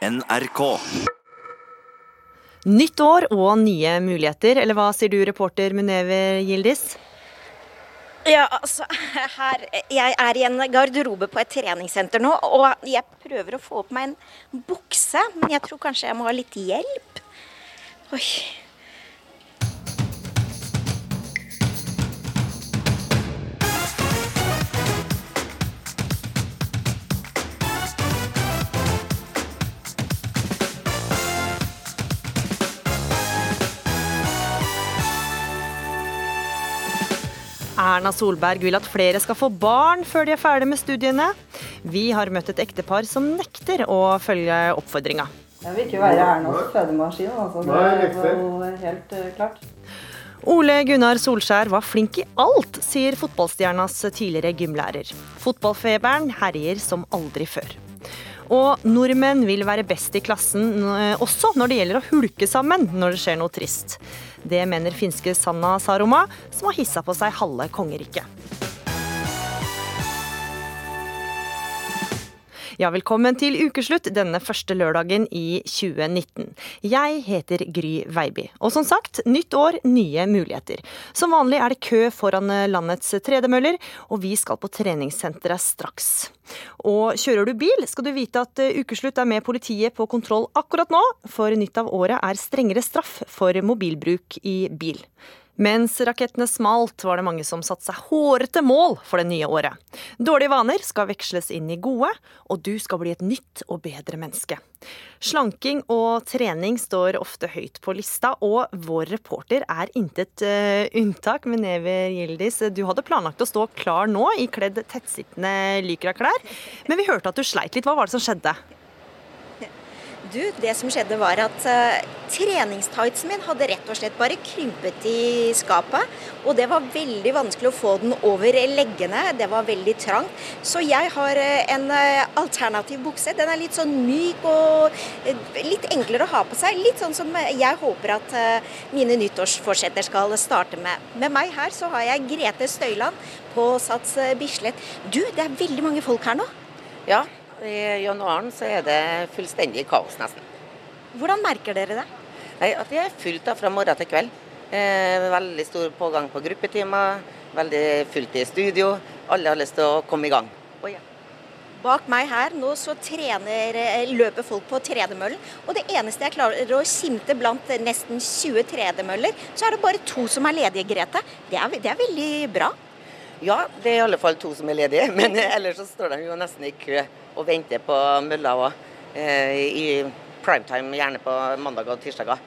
NRK. Nytt år og nye muligheter, eller hva sier du, reporter Muneve Gildis? Ja, altså, her, Jeg er i en garderobe på et treningssenter nå, og jeg prøver å få på meg en bukse, men jeg tror kanskje jeg må ha litt hjelp. Oi. Erna Solberg vil at flere skal få barn før de er ferdig med studiene. Vi har møtt et ektepar som nekter å følge oppfordringa. Jeg vil ikke være Ernas fødemaskin, altså. Det er jo helt uh, klart. Ole Gunnar Solskjær var flink i alt, sier fotballstjernas tidligere gymlærer. Fotballfeberen herjer som aldri før. Og nordmenn vil være best i klassen eh, også når det gjelder å hulke sammen når det skjer noe trist. Det mener finske Sanna Saroma, som har hissa på seg halve kongeriket. Ja, velkommen til ukeslutt denne første lørdagen i 2019. Jeg heter Gry Veiby. Og som sagt, nytt år, nye muligheter. Som vanlig er det kø foran landets tredemøller, og vi skal på treningssenteret straks. Og kjører du bil, skal du vite at ukeslutt er med politiet på kontroll akkurat nå, for nytt av året er strengere straff for mobilbruk i bil. Mens rakettene smalt, var det mange som satte seg hårete mål for det nye året. Dårlige vaner skal veksles inn i gode, og du skal bli et nytt og bedre menneske. Slanking og trening står ofte høyt på lista, og vår reporter er intet uh, unntak. Menever Gildis, du hadde planlagt å stå klar nå, ikledd tettsittende Lycra-klær, men vi hørte at du sleit litt. Hva var det som skjedde? Du, det som skjedde var at uh, treningstightsen min hadde rett og slett bare krympet i skapet. Og det var veldig vanskelig å få den over leggene. Det var veldig trangt. Så jeg har uh, en uh, alternativ bukse. Den er litt sånn myk og litt enklere å ha på seg. Litt sånn som jeg håper at mine nyttårsforsetter skal starte med. Med meg her så har jeg Grete Støyland på Sats Bislett. Du, det er veldig mange folk her nå. Ja, i januaren så er det fullstendig kaos, nesten. Hvordan merker dere det? Nei, At det er fullt da, fra morgen til kveld. Eh, veldig stor pågang på gruppetimer, veldig fullt i studio. Alle har lyst til å komme i gang. Oh, ja. Bak meg her nå så trener, eh, løper folk på tredemøllen. Og det eneste jeg klarer å skimte blant nesten 20 tredemøller, så er det bare to som er ledige, Grete. Det er, det er veldig bra. Ja, det er i alle fall to som er ledige, men ellers så står de jo nesten i kø og venter på mølla òg. Eh, I primetime, gjerne på mandag og tirsdager.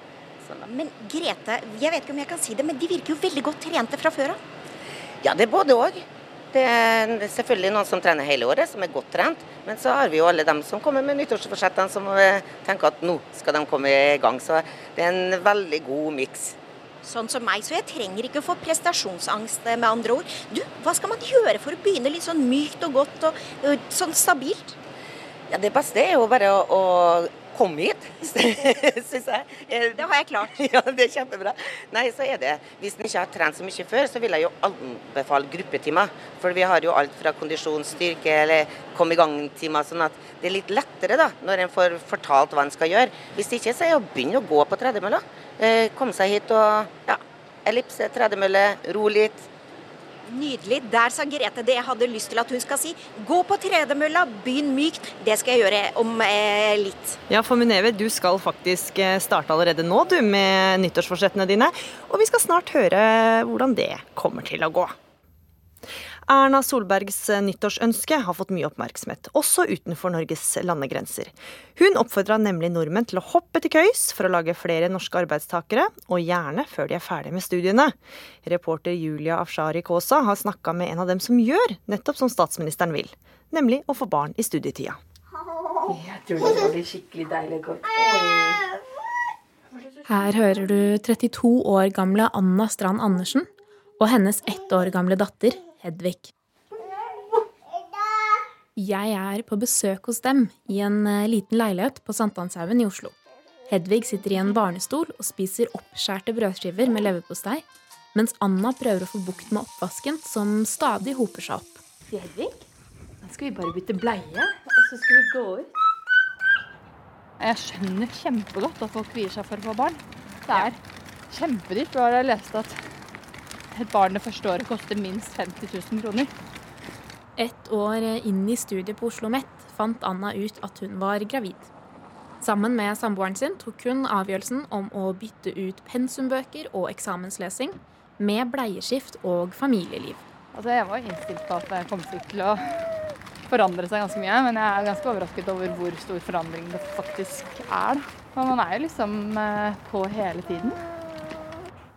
Sånn men Grete, jeg vet ikke om jeg kan si det, men de virker jo veldig godt trente fra før av? Ja, det er både òg. Det er selvfølgelig noen som trener hele året, som er godt trent. Men så har vi jo alle dem som kommer med nyttårsforsettene, som eh, tenker at nå skal de komme i gang. Så det er en veldig god miks. Sånn som meg, så jeg trenger ikke å få prestasjonsangst, med andre ord. Du, hva skal man gjøre for å begynne litt sånn mykt og godt og, og sånn stabilt? Ja, Det beste er jo bare å, å komme hit, syns jeg. Det har jeg klart. Ja, det er kjempebra. Nei, så er det Hvis en ikke har trent så mye før, så vil jeg jo anbefale gruppetimer. For vi har jo alt fra kondisjon, styrke eller kom i gang-timer. Sånn at det er litt lettere da, når en får fortalt hva en skal gjøre. Hvis ikke, så er det å begynne å gå på tredemølla. Eh, komme seg hit og ja, ellipse, tredemølle, ro litt. Nydelig. Der sa Grete det jeg hadde lyst til at hun skal si. Gå på tredemølla, begynn mykt. Det skal jeg gjøre om eh, litt. Ja, for Muneve, du skal faktisk eh, starte allerede nå, du, med nyttårsforsettene dine. Og vi skal snart høre hvordan det kommer til å gå. Erna Solbergs nyttårsønske har fått mye oppmerksomhet, også utenfor Norges landegrenser. Hun oppfordra nemlig nordmenn til å hoppe til køys for å lage flere norske arbeidstakere, og gjerne før de er ferdige med studiene. Reporter Julia Afshari Kaasa har snakka med en av dem som gjør nettopp som statsministeren vil, nemlig å få barn i studietida. Jeg tror det blir skikkelig deilig godt. Her hører du 32 år gamle Anna Strand Andersen og hennes ett år gamle datter Hedvig. Jeg er på besøk hos dem i en eh, liten leilighet på Sankthanshaugen i Oslo. Hedvig sitter i en barnestol og spiser oppskjærte brødskiver med leverpostei, mens Anna prøver å få bukt med oppvasken, som stadig hoper seg opp. Hedvig, da skal vi bare bytte bleie, og så skal vi gå ut. Jeg skjønner kjempegodt at folk kvier seg for å få barn. Det er kjempedyrt. Jeg leste at et barn det første året koster minst 50 000 kroner. Et år inn i studiet på Oslo OsloMet fant Anna ut at hun var gravid. Sammen med samboeren sin tok hun avgjørelsen om å bytte ut pensumbøker og eksamenslesing med bleieskift og familieliv. Altså, jeg var innstilt på at det kom til å forandre seg ganske mye, men jeg er ganske overrasket over hvor stor forandring det faktisk er. Da. man er jo liksom eh, på hele tiden.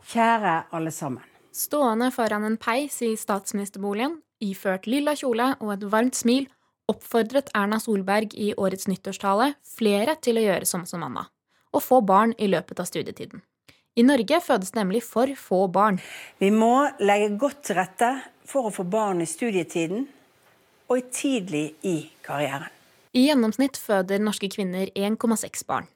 Kjære alle sammen. Stående foran en peis i statsministerboligen, iført lilla kjole og et varmt smil, oppfordret Erna Solberg i årets nyttårstale flere til å gjøre som som Anna, og få barn i løpet av studietiden. I Norge fødes nemlig for få barn. Vi må legge godt til rette for å få barn i studietiden og tidlig i karrieren. I gjennomsnitt føder norske kvinner 1,6 barn.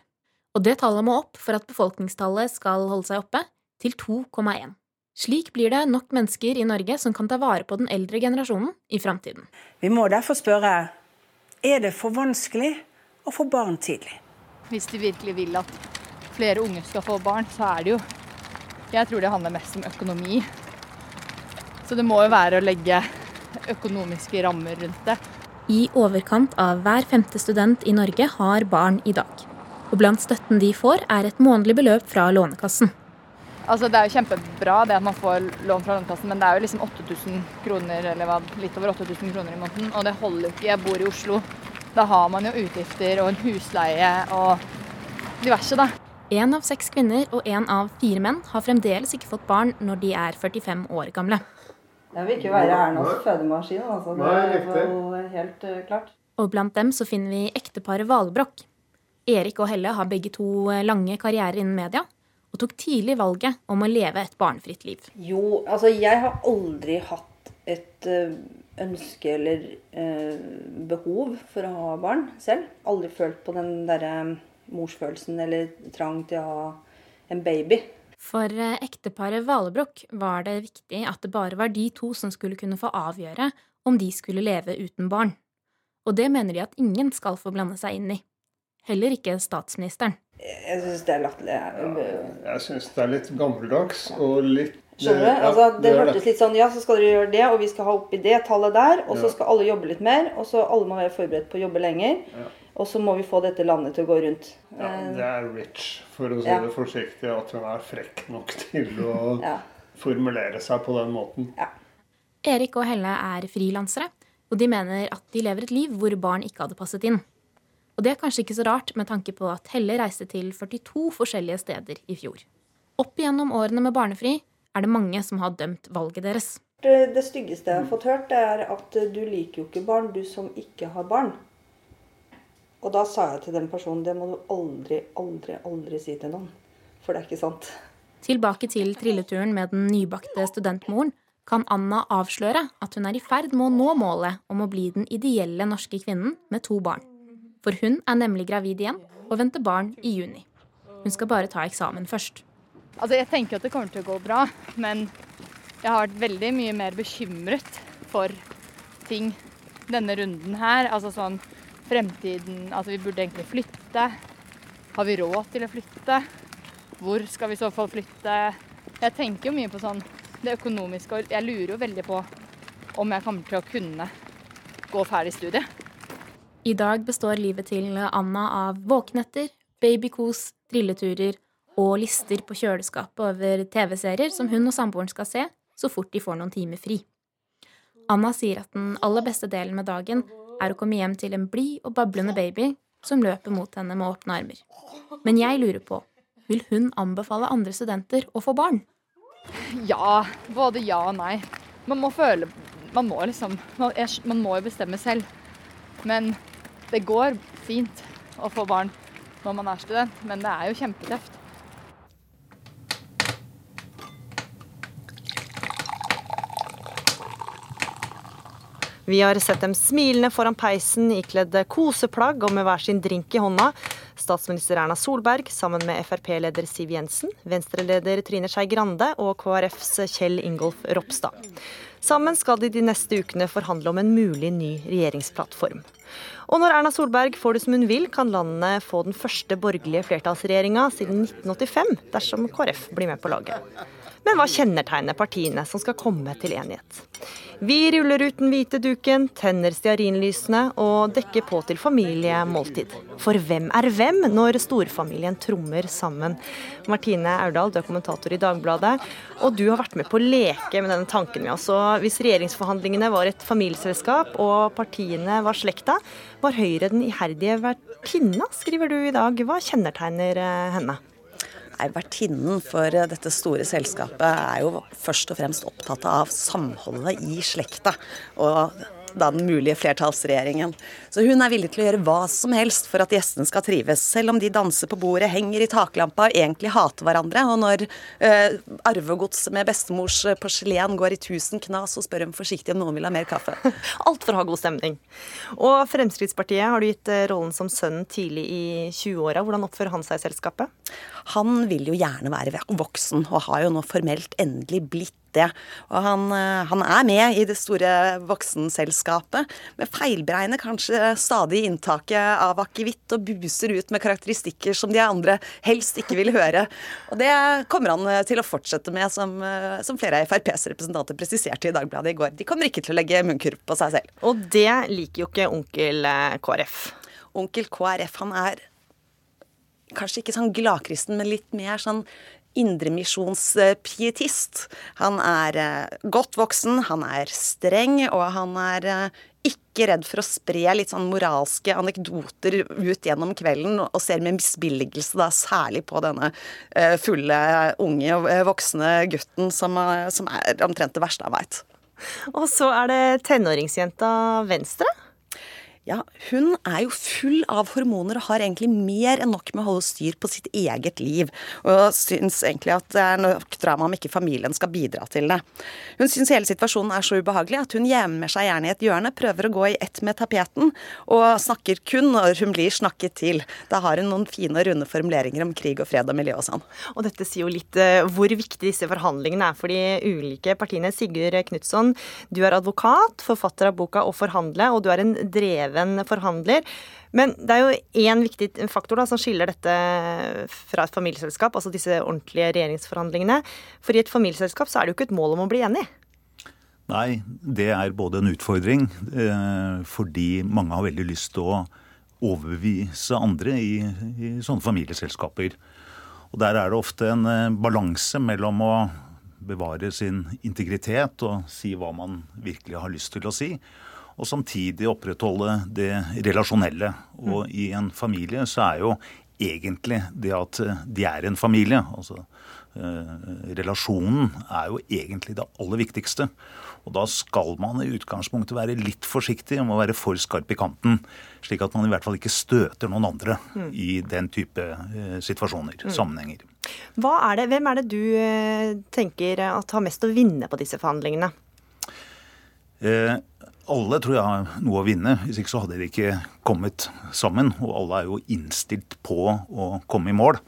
Og det tallet må opp for at befolkningstallet skal holde seg oppe, til 2,1. Slik blir det nok mennesker i Norge som kan ta vare på den eldre generasjonen i framtiden. Vi må derfor spørre er det for vanskelig å få barn tidlig. Hvis de virkelig vil at flere unge skal få barn, så er det jo Jeg tror det handler mest om økonomi. Så det må jo være å legge økonomiske rammer rundt det. I overkant av hver femte student i Norge har barn i dag. Og blant støtten de får, er et månedlig beløp fra Lånekassen. Altså, det er jo kjempebra det at man får lån fra Lånekassen, men det er jo liksom 8000 kroner, eller hva, litt over 8000 kroner i måneden. Og det holder jo ikke. Jeg bor i Oslo. Da har man jo utgifter og en husleie og diverse, da. Én av seks kvinner og én av fire menn har fremdeles ikke fått barn når de er 45 år gamle. Jeg vil ikke være Ernas fødemaskin. Altså. Det er jo helt uh, klart. Og blant dem så finner vi ekteparet Valbrokk. Erik og Helle har begge to eh, lange karrierer innen media, og tok tidlig valget om å leve et barnefritt liv. Jo, altså jeg har aldri hatt et uh, ønske eller uh, behov for å ha barn selv. Aldri følt på den derre morsfølelsen eller trang til å ha en baby. For eh, ekteparet Valebrokk var det viktig at det bare var de to som skulle kunne få avgjøre om de skulle leve uten barn. Og det mener de at ingen skal få blande seg inn i. Heller ikke statsministeren. Jeg syns det er latterlig. Ja, jeg syns det er litt gammeldags og litt Skjønner du? Altså, det hørtes litt sånn Ja, så skal dere gjøre det, og vi skal ha oppi det tallet der, og så skal alle jobbe litt mer, og så alle må være forberedt på å jobbe lenger. Ja. Og så må vi få dette landet til å gå rundt. Ja, Det er rich, for å si ja. det forsiktig, at hun er frekk nok til å ja. formulere seg på den måten. Ja. Erik og Helle er frilansere, og de mener at de lever et liv hvor barn ikke hadde passet inn. Og det er kanskje ikke så rart med tanke på at Helle reiste til 42 forskjellige steder i fjor. Opp igjennom årene med barnefri er det mange som har dømt valget deres. Det, det styggeste jeg har fått hørt, er at du liker jo ikke barn, du som ikke har barn. Og da sa jeg til den personen det må du aldri, aldri, aldri si til noen. For det er ikke sant. Tilbake til trilleturen med den nybakte studentmoren kan Anna avsløre at hun er i ferd med å nå målet om å bli den ideelle norske kvinnen med to barn. For hun er nemlig gravid igjen og venter barn i juni. Hun skal bare ta eksamen først. Altså, jeg tenker at det kommer til å gå bra, men jeg har vært veldig mye mer bekymret for ting denne runden her. Altså sånn fremtiden Altså, vi burde egentlig flytte. Har vi råd til å flytte? Hvor skal vi i så fall flytte? Jeg tenker jo mye på sånn det økonomiske, og jeg lurer jo veldig på om jeg kommer til å kunne gå ferdig studiet. I dag består livet til Anna av våkenetter, babykos, trilleturer og lister på kjøleskapet over TV-serier som hun og samboeren skal se så fort de får noen timer fri. Anna sier at den aller beste delen med dagen er å komme hjem til en blid og bablende baby som løper mot henne med åpne armer. Men jeg lurer på, vil hun anbefale andre studenter å få barn? Ja. Både ja og nei. Man må føle Man må liksom Man, man må jo bestemme selv. Men det går fint å få barn når man er student, men det er jo kjempetøft. Vi har sett dem smilende foran peisen ikledd koseplagg og med hver sin drink i hånda. Statsminister Erna Solberg sammen med Frp-leder Siv Jensen, Venstre-leder Trine Skei Grande og KrFs Kjell Ingolf Ropstad. Sammen skal de de neste ukene forhandle om en mulig ny regjeringsplattform. Og når Erna Solberg får det som hun vil, kan landet få den første borgerlige flertallsregjeringa siden 1985, dersom KrF blir med på laget. Men hva kjennetegner partiene som skal komme til enighet? Vi ruller ut den hvite duken, tenner stearinlysene og dekker på til familiemåltid. For hvem er hvem når storfamilien trommer sammen? Martine Aurdal, du er kommentator i Dagbladet, og du har vært med på å leke med denne tanken med oss. Og hvis regjeringsforhandlingene var et familieselskap og partiene var slekta, var Høyre den iherdige vertinna, skriver du i dag. Hva kjennetegner eh, henne? Er vertinnen for dette store selskapet er jo først og fremst opptatt av samholdet i slekta. Og da den mulige flertallsregjeringen. Så hun er villig til å gjøre hva som helst for at gjestene skal trives, selv om de danser på bordet, henger i taklampa og egentlig hater hverandre. Og når uh, arvegodset med bestemors eh, porselen går i tusen knas, så spør hun forsiktig om noen vil ha mer kaffe. Alt for å ha god stemning. Og Fremskrittspartiet har du gitt eh, rollen som sønnen tidlig i 20-åra. Hvordan oppfører han seg i selskapet? Han vil jo gjerne være voksen, og har jo nå formelt endelig blitt det. Og han, eh, han, er med i det store voksenselskapet, men feilberegner kanskje stadig inntaket av akevitt og buser ut med karakteristikker som de andre helst ikke vil høre. Og det kommer han eh, til å fortsette med, som, eh, som flere av FrPs representanter presiserte i Dagbladet i går. De kommer ikke til å legge munnkurv på seg selv. Og det liker jo ikke onkel KrF. Onkel KrF, han er kanskje ikke sånn gladkristen, men litt mer sånn indremisjonspietist. Han er eh, godt voksen, han er streng, og han er eh, ikke redd for å spre litt sånn moralske anekdoter ut gjennom kvelden, og ser med misbilligelse da særlig på denne eh, fulle, unge, voksne gutten som, som er omtrent det verste han veit. Og så er det tenåringsjenta Venstre. Ja, hun er jo full av hormoner og har egentlig mer enn nok med å holde styr på sitt eget liv. Og syns egentlig at det er nok drama om ikke familien skal bidra til det. Hun syns hele situasjonen er så ubehagelig at hun gjemmer seg gjerne i et hjørne, prøver å gå i ett med tapeten, og snakker kun når hun blir snakket til. Da har hun noen fine og runde formuleringer om krig og fred og miljø og sånn. Og dette sier jo litt uh, hvor viktig disse forhandlingene er for de ulike partiene. Sigurd Knutson, du er advokat, forfatter av boka Å forhandle, og du er en dreven dreven forhandler. Men det er jo én viktig faktor da, som skiller dette fra et familieselskap, altså disse ordentlige regjeringsforhandlingene. For i et familieselskap så er det jo ikke et mål om å bli enig. Nei, det er både en utfordring, eh, fordi mange har veldig lyst til å overbevise andre i, i sånne familieselskaper. Og Der er det ofte en eh, balanse mellom å bevare sin integritet og si hva man virkelig har lyst til å si, og samtidig opprettholde det relasjonelle. Og mm. i en familie så er jo egentlig det at eh, de er en familie. altså eh, Relasjonen er jo egentlig det aller viktigste. Og da skal man i utgangspunktet være litt forsiktig om å være for skarp i kanten. Slik at man i hvert fall ikke støter noen andre mm. i den type eh, situasjoner, mm. sammenhenger. Er det, hvem er det du eh, tenker at har mest å vinne på disse forhandlingene? Eh, alle tror jeg har noe å vinne. Hvis ikke så hadde de ikke kommet sammen. Og alle er jo innstilt på å komme i mål.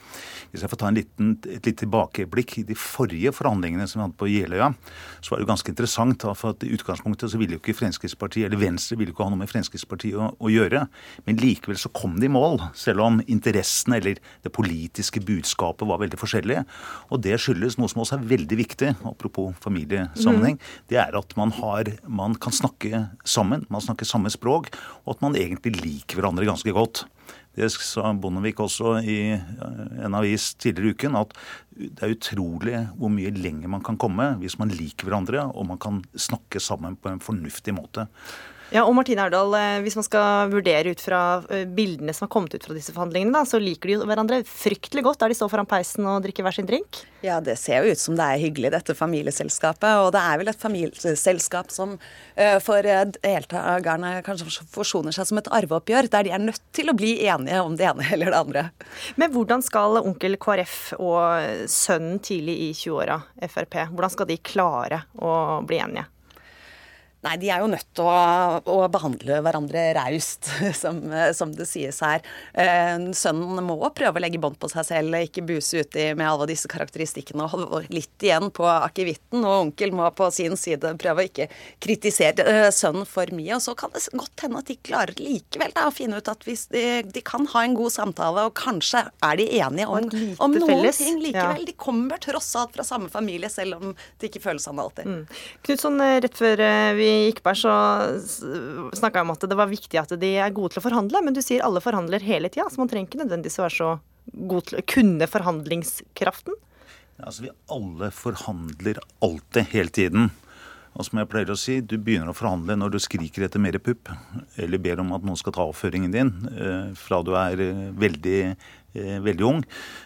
Hvis jeg får ta liten, et litt tilbakeblikk i de forrige forhandlingene som vi hadde på Jeløya, så var det jo ganske interessant. For at I utgangspunktet så ville jo ikke Fremskrittspartiet, eller Venstre ville jo ikke ha noe med Fremskrittspartiet å, å, gjøre. Men likevel så kom de i mål, selv om interessen eller det politiske budskapet var veldig forskjellige. Og det skyldes noe som også er veldig viktig, apropos familiesammenheng. Mm. Det er at man, har, man kan snakke sammen, man snakker samme språk, og at man egentlig liker hverandre ganske godt. Det sa Bondevik også i eh, en avis tidligere i uken, at det er utrolig hvor mye lenger man kan komme hvis man liker hverandre og man kan snakke sammen på en fornuftig måte. Ja, og Martine Aurdal, eh, Hvis man skal vurdere ut fra eh, bildene som har kommet ut fra disse forhandlingene, da, så liker de jo hverandre fryktelig godt der de står foran peisen og drikker hver sin drink? Ja, det ser jo ut som det er hyggelig, dette familieselskapet. Og det er vel et familieselskap som uh, for deltakerne kanskje forsoner seg som et arveoppgjør, der de er nødt til å bli enige om det ene eller det andre. Men hvordan skal onkel KrF og sønnen tidlig i 20-åra, Frp, hvordan skal de klare å bli enige? Nei, de er jo nødt til å, å behandle hverandre raust, som, som, det sies her. Eh, sønnen må prøve å legge bånd på seg selv, ikke buse uti med alle disse karakteristikkene og litt igjen på akevitten. Og onkel må på sin side prøve å ikke kritisere eh, sønnen for mye. Og så kan det godt hende at de klarer likevel da, å finne ut at hvis de, de, kan ha en god samtale, og kanskje er de enige om, om noen felles. ting likevel. Ja. De kommer tross alt fra samme familie, selv om det ikke føles sånn alltid. Mm. Knutson, rett før vi gikk på så snakka jeg om at det var viktig at de er gode til å forhandle. Men du sier alle forhandler hele tida, så man trenger ikke nødvendigvis å være så god til å kunne forhandlingskraften? Altså Vi alle forhandler alltid, hele tiden. Og som jeg pleier å si, du begynner å forhandle når du skriker etter mer pupp, eller ber om at noen skal ta oppføringen din, eh, fra du er eh, veldig veldig ung.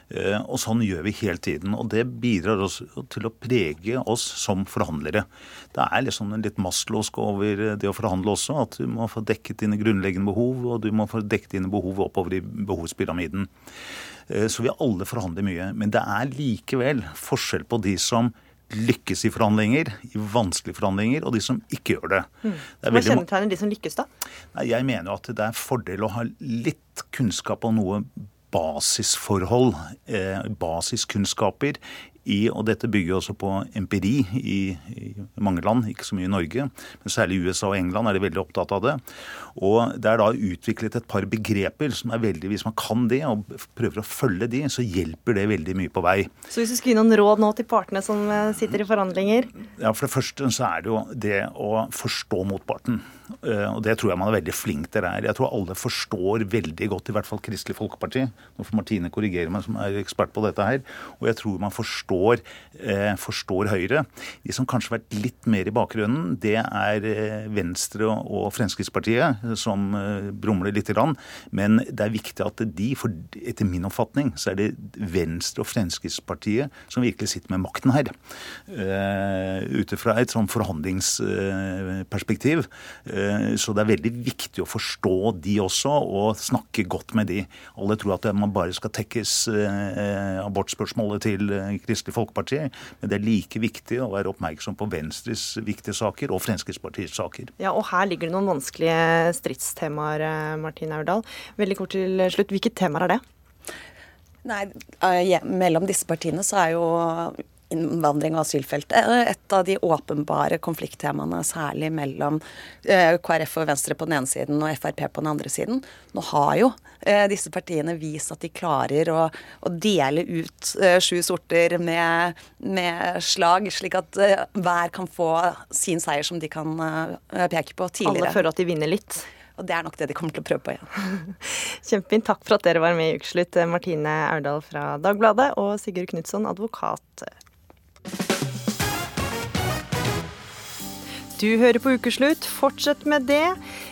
Eh, og sånn gjør vi hele tiden. Og det bidrar også til å prege oss som forhandlere. Det er liksom en litt mastlåsk over det å forhandle også. At du må få dekket dine grunnleggende behov, og du må få dekket dine behov oppover i behovspyramiden. Eh, så vi alle forhandler mye. Men det er likevel forskjell på de som lykkes i forhandlinger, i vanskelige forhandlinger, og de som ikke gjør det. Mm. det Hva kjennetegner de som lykkes, da? Jeg mener jo at det er fordel å ha litt kunnskap om noe basisforhold, eh, basiskunnskaper i, og dette bygger også på empiri i, i, mange land, ikke så mye i Norge. Men særlig USA og England er de veldig opptatt av det. Og det er da utviklet et par begreper som er veldig Hvis man kan det og prøver å følge de, så hjelper det veldig mye på vei. Så hvis du skulle gi noen råd nå til partene som eh, sitter i forhandlinger? Ja, For det første så er det jo det å forstå motparten. Eh, og det tror jeg man er veldig flink til her. Jeg tror alle forstår veldig godt, i hvert fall Kristelig Folkeparti. Nå får Martine korrigere meg, som er ekspert på dette her. Og jeg tror man forstår, eh, forstår Høyre. De som kanskje har vært litt mer i bakgrunnen, det er eh, Venstre og Fremskrittspartiet, som brumler lite Grann. Men det er viktig at de, for etter min oppfatning, så er det Venstre og Fremskrittspartiet som virkelig sitter med makten her. Ut ifra et sånn forhandlingsperspektiv. Uh, så det er veldig viktig å forstå de også, og snakke godt med de. Alle tror at man bare skal tekkes uh, abortspørsmålet til Kristelig Folkeparti, men det er like viktig å være oppmerksom på Venstres viktige saker og Fremskrittspartiets saker. Ja, og her ligger det noen vanskelige stridstemaer, Martin Aurdal. Veldig kort til slutt, hvilke temaer er det? Nei, eh, Mellom disse partiene så er jo innvandring og asylfeltet et av de åpenbare konflikttemaene, særlig mellom eh, KrF og Venstre på den ene siden og Frp på den andre siden. Nå har jo eh, disse partiene vist at de klarer å, å dele ut sju sorter med, med, slag, slik at hver kan få sin seier som de kan peke på tidligere. Alle føler at de vinner litt? Og det er nok det de kommer til å prøve på igjen. Kjempefint. Takk for at dere var med i Ukeslutt, Martine Aurdal fra Dagbladet og Sigurd Knutson, advokat. Du hører på Ukeslutt. Fortsett med det.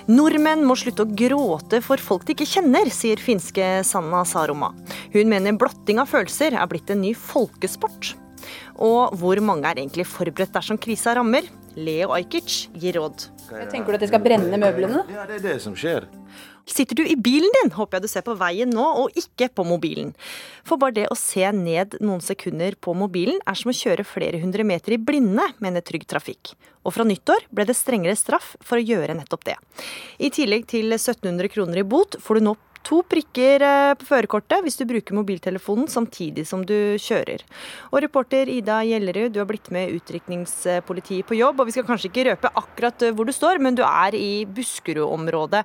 Nordmenn må slutte å gråte for folk de ikke kjenner, sier finske Sanna Saroma. Hun mener blotting av følelser er blitt en ny folkesport. Og hvor mange er egentlig forberedt dersom krisa rammer? Leo Ajkic gir råd. Tenker du at de skal brenne møblene? Ja, det er det som skjer. Sitter du i bilen din, håper jeg du ser på veien nå, og ikke på mobilen. For bare det å se ned noen sekunder på mobilen er som å kjøre flere hundre meter i blinde, mener Trygg Trafikk. Og fra nyttår ble det strengere straff for å gjøre nettopp det. I tillegg til 1700 kroner i bot får du nå to prikker eh, på førerkortet hvis du bruker mobiltelefonen samtidig som du kjører. Og reporter Ida Gjellerud, du har blitt med utrykningspolitiet på jobb. Og vi skal kanskje ikke røpe akkurat eh, hvor du står, men du er i Buskerud-området.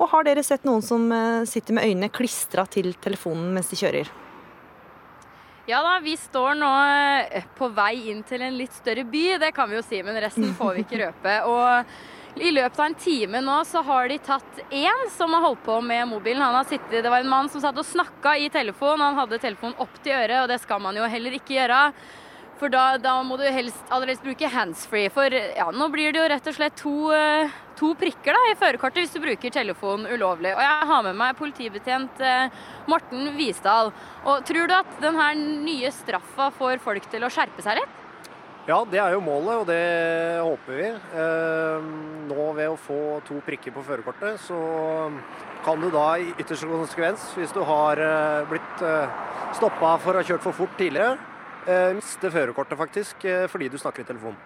Og har dere sett noen som eh, sitter med øynene klistra til telefonen mens de kjører? Ja da, vi står nå på vei inn til en litt større by, det kan vi jo si, men resten får vi ikke røpe. Og i løpet av en time nå så har de tatt én som har holdt på med mobilen. Han har sittet, Det var en mann som satt og snakka i telefonen. Han hadde telefonen opp til øret, og det skal man jo heller ikke gjøre. For da, da må du helst, allerede bruke handsfree. For ja, nå blir det jo rett og slett to, eh, to prikker da, i førerkortet hvis du bruker telefonen ulovlig. Og jeg har med meg politibetjent eh, Morten Visdal. Og tror du at denne nye straffa får folk til å skjerpe seg litt? Ja, det er jo målet, og det håper vi. Eh, nå ved å få to prikker på førerkortet, så kan du da i ytterste konsekvens, hvis du har eh, blitt eh, stoppa for å ha kjørt for fort tidligere, miste førerkortet faktisk fordi du snakker i telefon.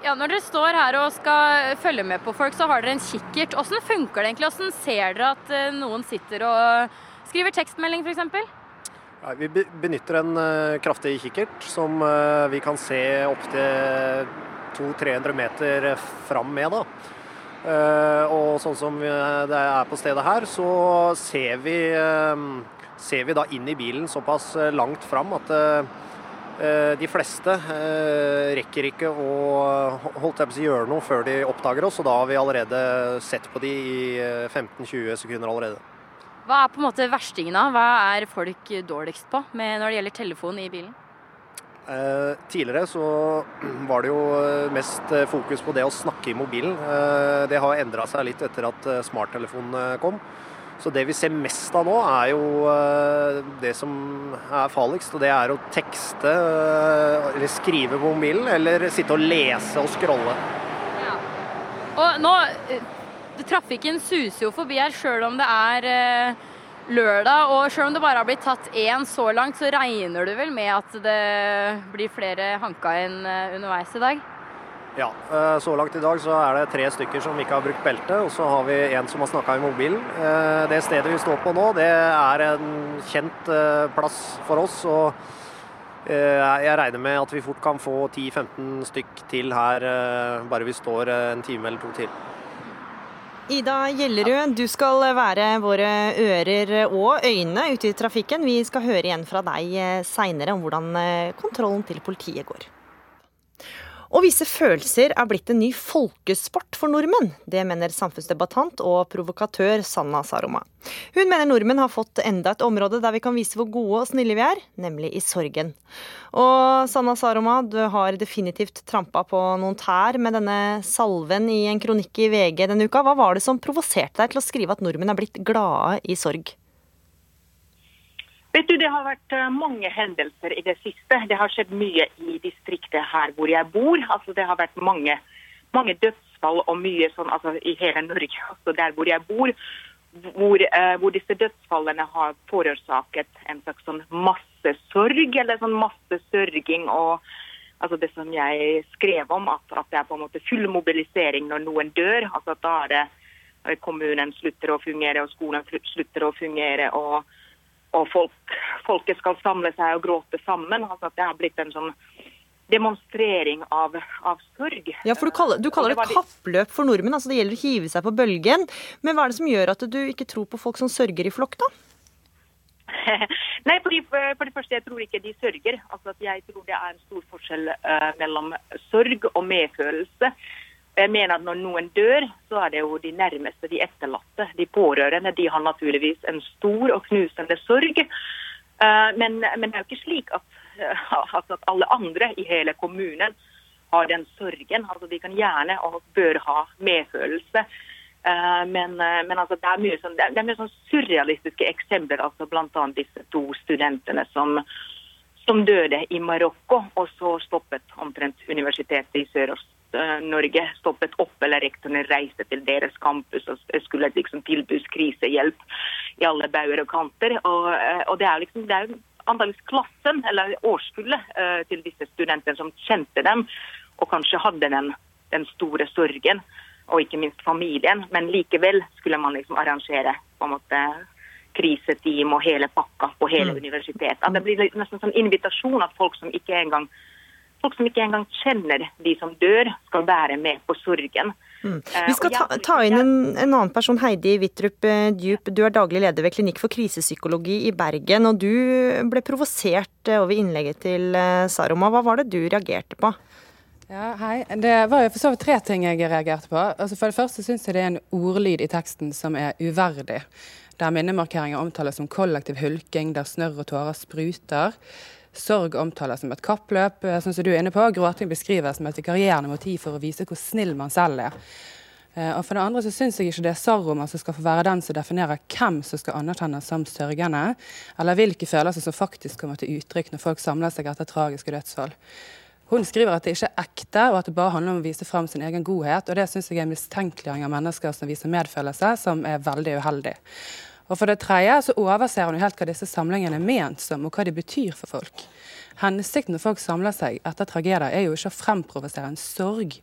Ja, når dere står her og skal følge med på folk, så har dere en kikkert. Hvordan funker det egentlig? Hvordan ser dere at noen sitter og skriver tekstmelding f.eks.? Ja, vi benytter en uh, kraftig kikkert som uh, vi kan se opptil 200-300 meter fram med. da. og sånn som det er på stedet her, så ser vi, ser vi da inn i bilen såpass langt fram at uh, de fleste eh, rekker ikke å holdt jeg på å gjøre noe før de oppdager oss, og da har vi allerede sett på de i 15-20 eh, sekunder allerede. Hva er på en måte verstingen av? Hva er folk dårligst på når det gjelder telefon i bilen? Eh, tidligere så var det jo mest fokus på det å snakke i mobilen. Eh, det har endra seg litt etter at smarttelefonen kom. Så det vi ser mest av nå, er jo eh, det som er farligst. Og det er å tekste eh, eller skrive på mobilen, eller sitte og lese og scrolle. Ja. Og nå eh, Trafikken suser jo forbi her sjøl om det er lørdag. Og sjøl om det bare har blitt tatt én så langt, så regner du vel med at det blir flere hanka inn underveis i dag? Ja, eh, så langt i dag så er det tre stykker som ikke har brukt belte, og så har vi en som har snakka i mobilen. Eh, det stedet vi står på nå, det er en kjent eh, plass for oss. og jeg regner med at vi fort kan få 10-15 stykk til her, bare vi står en time eller to til. Ida Gjellerud, du skal være våre ører og øyne ute i trafikken. Vi skal høre igjen fra deg seinere om hvordan kontrollen til politiet går. Å vise følelser er blitt en ny folkesport for nordmenn. Det mener samfunnsdebattant og provokatør Sanna Saroma. Hun mener nordmenn har fått enda et område der vi kan vise hvor gode og snille vi er, nemlig i sorgen. Og Sanna Saroma, du har definitivt trampa på noen tær med denne salven i en kronikk i VG denne uka. Hva var det som provoserte deg til å skrive at nordmenn er blitt glade i sorg? Vet du, Det har vært eh, mange hendelser i det siste. Det har skjedd mye i distriktet her hvor jeg bor. Altså, det har vært mange, mange dødsfall og mye sånn altså, i hele Norge, altså der hvor jeg bor. Hvor, eh, hvor disse dødsfallene har forårsaket en slags sånn massesorg, eller sånn massesørging. og altså Det som jeg skrev om, at, at, det er på en måte full mobilisering når noen dør. altså Da er det kommunen slutter å fungere, og skolen slutter å fungere. og og folk, folket skal samle seg og gråte sammen. Altså at det har blitt en sånn demonstrering av, av sorg. Ja, for Du kaller, du kaller det, det kappløp for nordmenn. altså Det gjelder å hive seg på bølgen. Men hva er det som gjør at du ikke tror på folk som sørger i flokk, da? Nei, for, de, for, det første, jeg tror ikke de sørger. Altså at Jeg tror det er en stor forskjell uh, mellom sorg og medfølelse. Jeg mener at Når noen dør, så er det jo de nærmeste, de etterlatte. De pårørende de har naturligvis en stor og knusende sorg. Eh, men, men det er jo ikke slik at, at, alle andre i hele kommunen har den sorgen. Altså, De kan gjerne og bør ha medfølelse. Eh, men, eh, men altså, det er mye, sånn, det er mye sånn surrealistiske eksempler. altså Bl.a. disse to studentene som, som døde i Marokko, og så stoppet omtrent universitetet i Sør-Øst Eh, Norge stoppet opp, eller rektorene reiste til deres campus og skulle liksom tilbys krisehjelp i alle bauger og kanter. Og, eh, og det er liksom, det er antakeligvis klassen, eller årskullet, uh, til disse studentene som kjente dem, og kanskje hadde den, den, store sorgen, og ikke minst familien. Men likevel skulle man liksom arrangere på en måte kriseteam og hele pakka på hele mm. universitetet. At det blir nesten sånn invitasjon at folk som ikke engang folk som ikke engang kjenner de som dør, skal være med på sorgen. Mm. Eh, Vi skal ta, ta inn en, en, annen person, Heidi Wittrup eh, Djup. Du er daglig leder ved Klinikk for krisepsykologi i Bergen. Og du ble provosert eh, over innlegget til Saroma. Hva var det du reagerte på? Ja, hei. Det var jo for så vidt tre ting jeg reagerte på. Altså for det første syns jeg det er en ordlyd i teksten som er uverdig. Der minnemarkeringer omtales som kollektiv hulking, der snørr og tårer spruter. Sorg omtales som et kappløp, eh, sånn som du er inne på. Gråting beskrives som et vikarierende motiv for å vise hvor snill man selv er. Eh, og For det andre så syns jeg ikke det er Saroma som skal få være den som definerer hvem som skal anerkjennes som sørgende, eller hvilke følelser som faktisk kommer til uttrykk når folk samler seg etter tragiske dødsfall. Hun skriver at det ikke er ekte, og at det bare handler om å vise fram sin egen godhet. og Det syns jeg er en mistenkeliggjøring av mennesker som viser medfølelse, som er veldig uheldig. Og for det tredje så overser hun helt hva disse samlingene er ment som, og hva de betyr for folk. Hensikten når folk samler seg etter tragedier, er jo ikke å fremprovosere en sorg.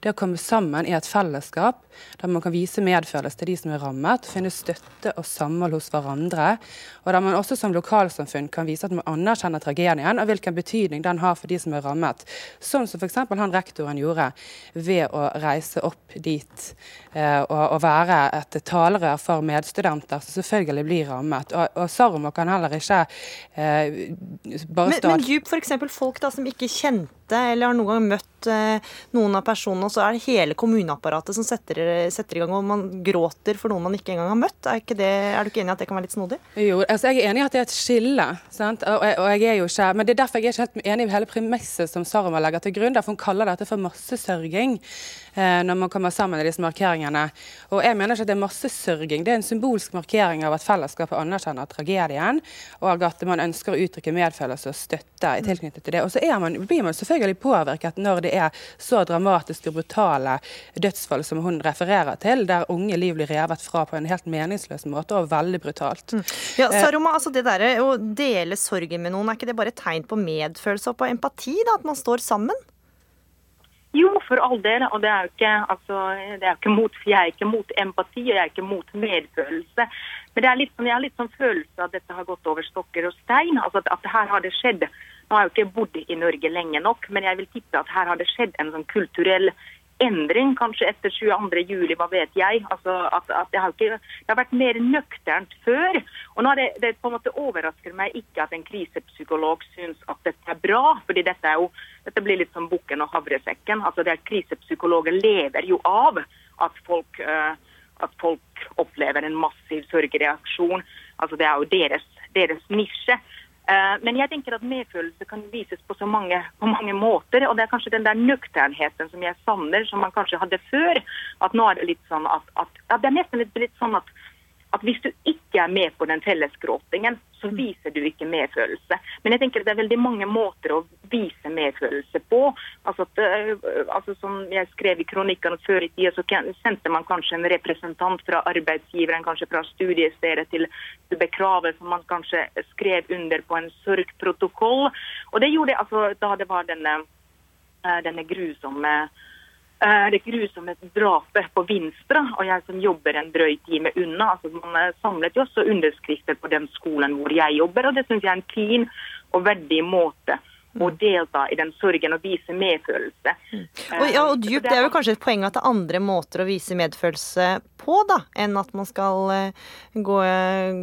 Det å komme sammen i et fellesskap der man kan vise medfølelse til de som er rammet, finne støtte og samhold hos hverandre. Og der man også som lokalsamfunn kan vise at man anerkjenner tragedien og hvilken betydning den har for de som er rammet. Sånn som f.eks. han rektoren gjorde ved å reise opp dit eh, og, og, være et talerør for medstudenter som selvfølgelig blir rammet. Og, og Sarmo kan heller ikke eh, bare stå Men, men djup f.eks. folk da som ikke kjente eller har noen gang møtt eh, noen av personene, og så er det hele kommuneapparatet som setter, setter, i gang, og man gråter for noen man ikke engang har møtt. Er, det, er, du ikke enig i at det kan være litt snodig? Jo, altså jeg er enig i at det er et skille. Og, og jeg er jo ikke, men det er derfor jeg er ikke helt enig i hele premisset som Sarama legger til grunn. Derfor hun kaller dette for massesørging når man kommer sammen i disse markeringene. Og jeg mener ikke at det er massesørging. Det er en symbolsk markering av at fellesskapet anerkjenner tragedien, og at man ønsker å uttrykke medfølelse og støtte i tilknytning til det. Og så man, blir man selvfølgelig påvirket når det er så dramatiske og brutale dødsfall som hun refererer til, der unge liv blir revet fra på en helt meningsløs måte og veldig brutalt. Mm. Ja, eh, Saroma, altså det der, Å dele sorgen med noen, er ikke det bare et tegn på medfølelse og på empati? da, At man står sammen? Jo, for all del. Og det er jo ikke, altså, er ikke mot, jeg er ikke mot empati og jeg er ikke mot medfølelse. Men det er litt, sånn, jeg har litt sånn følelse av at dette har gått over stokker og stein. altså at, at her har det skjedd. Nå har jeg jo ikke bodd i Norge lenge nok, men jeg vil tippe at her har det skjedd en sånn kulturell endring, kanskje etter 22. juli, hva vet jeg. Altså, at, at det, har ikke, det, har vært mer nøkternt før. Og nå det, det på en måte overrasker meg ikke at en krisepsykolog syns at dette er bra. fordi dette, er jo, dette blir litt som bukken og havresekken. Altså, det er Krisepsykologer lever jo av at folk, uh, at folk opplever en massiv sørgereaksjon. Altså, det er jo deres, deres nisje. Eh, men jeg tenker at medfølelse kan vises på så mange, på mange, måter. Og det er kanskje den der nøkternheten som jeg savner, som man kanskje hadde før. At nå er det litt sånn at, at, ja, det er nesten litt, litt sånn at at hvis du ikke er med på den fellesgråtingen, så mm. viser du ikke medfølelse. Men jeg tenker det er veldig mange måter å vise medfølelse på. Altså, at, øh, altså Som jeg skrev i kronikkene før i tida, så sendte man kanskje en representant fra arbeidsgiveren, kanskje fra studiestedet til bekravet som man kanskje skrev under på en sorgprotokoll. Og det gjorde altså da det var denne, øh, denne grusomme Eh, det grusomme drapet på Vinstra, og jeg som jobber en drøy time unna. altså Man samlet jo også underskrifter på den skolen hvor jeg jobber, og det syns jeg er en fin og verdig måte å mm. delta i den sorgen og vise medfølelse. Mm. Og, ja, og dyp, Det er jo kanskje et poeng at det er andre måter å vise medfølelse på, da, enn at man skal uh, gå,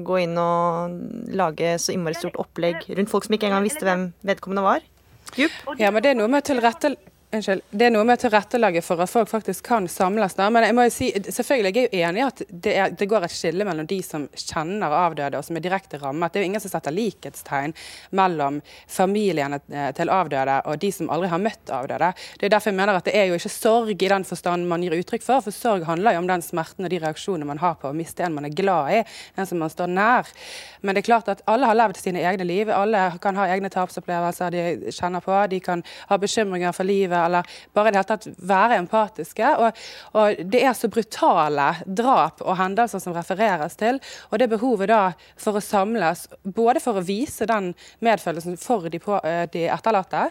gå, inn og lage så innmari stort opplegg rundt folk som ikke engang visste hvem vedkommende var. Dyp. Ja, men det er noe med tilrettelegge Unnskyld. Det er noe med å tilrettelegge for at folk faktisk kan samles. der. Men jeg må jo si, selvfølgelig jeg er jo enig i at det, er, det, går et skille mellom de som kjenner avdøde og som er direkte rammet. Det er jo ingen som setter likhetstegn mellom familiene eh, til avdøde og de som aldri har møtt avdøde. Det er derfor jeg mener at det er jo ikke sorg i den forstand man gir uttrykk for. For sorg handler jo om den smerten og de reaksjonene man har på å miste en man er glad i, en som man står nær. Men det er klart at alle har levd sine egne liv. Alle kan ha egne tapsopplevelser de kjenner på. De kan ha bekymringer for livet eller bare i det hele tatt være empatiske. Og, og, det er så brutale drap og hendelser som refereres til. Og det behovet da for å samles, både for å vise den medfølelsen for de, på, eh, de etterlatte,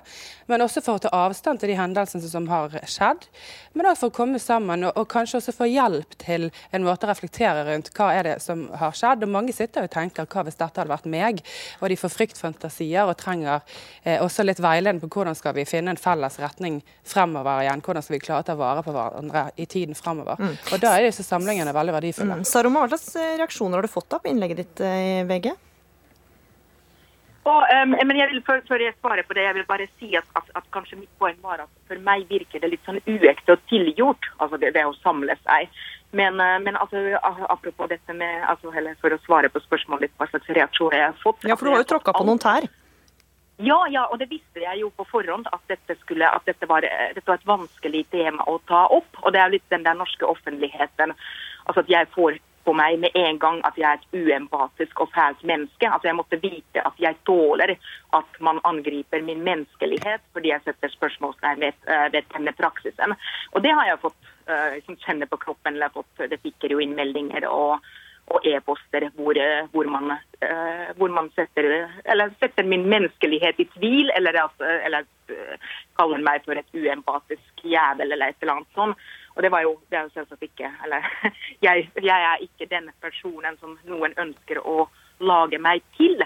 men også for å ta avstand til de hendelsene som har skjedd. Men òg for å komme sammen og, og, kanskje også få hjelp til en måte å reflektere rundt hva er det som har skjedd. Og mange sitter og tenker hva hvis dette hadde vært meg? Og de får fryktfantasier og trenger eh, også litt veiledning på hvordan skal vi finne en felles retning ting fremover igjen. Hvordan skal vi klare å ta vare på hverandre i tiden fremover. Mm. Og Da er disse samlingene veldig verdifulle. Mm. Saroma, hva slags eh, reaksjoner har du fått på innlegget ditt eh, i VG? Og, um, men jeg vil, før, før, jeg svarer på det, jeg vil bare si at, at, at, kanskje mitt poeng var at for meg virker det litt sånn uekte og tilgjort, altså det, det å samle seg. Men, uh, men altså, apropos dette med altså, For å svare på spørsmålet hva slags reaksjoner jeg har fått Ja, for du har jo tråkka på noen tær. Ja, ja, og det visste jeg jo på forhånd at dette, skulle, at dette, var, dette var et vanskelig tema å ta opp. Og det er jo litt den der norske offentligheten. Altså at jeg får på meg med en gang at jeg er et uempatisk og fælt menneske. Altså Jeg måtte vite at jeg tåler at man angriper min menneskelighet fordi jeg setter spørsmålstegn ved, eh, ved denne praksisen. Og det har jeg fått uh, kjenne på kroppen. eller fått, Det fikk jo inn meldinger og og e-poster hvor, eh, hvor, man, uh, hvor man setter, setter, min menneskelighet i tvil, eller, eller uh, kaller meg for et uempatisk jævel eller et eller annet sånt. Og det var jo, det er jo selvsagt ikke Eller jeg, jeg, er ikke den personen som noen ønsker å lage meg til.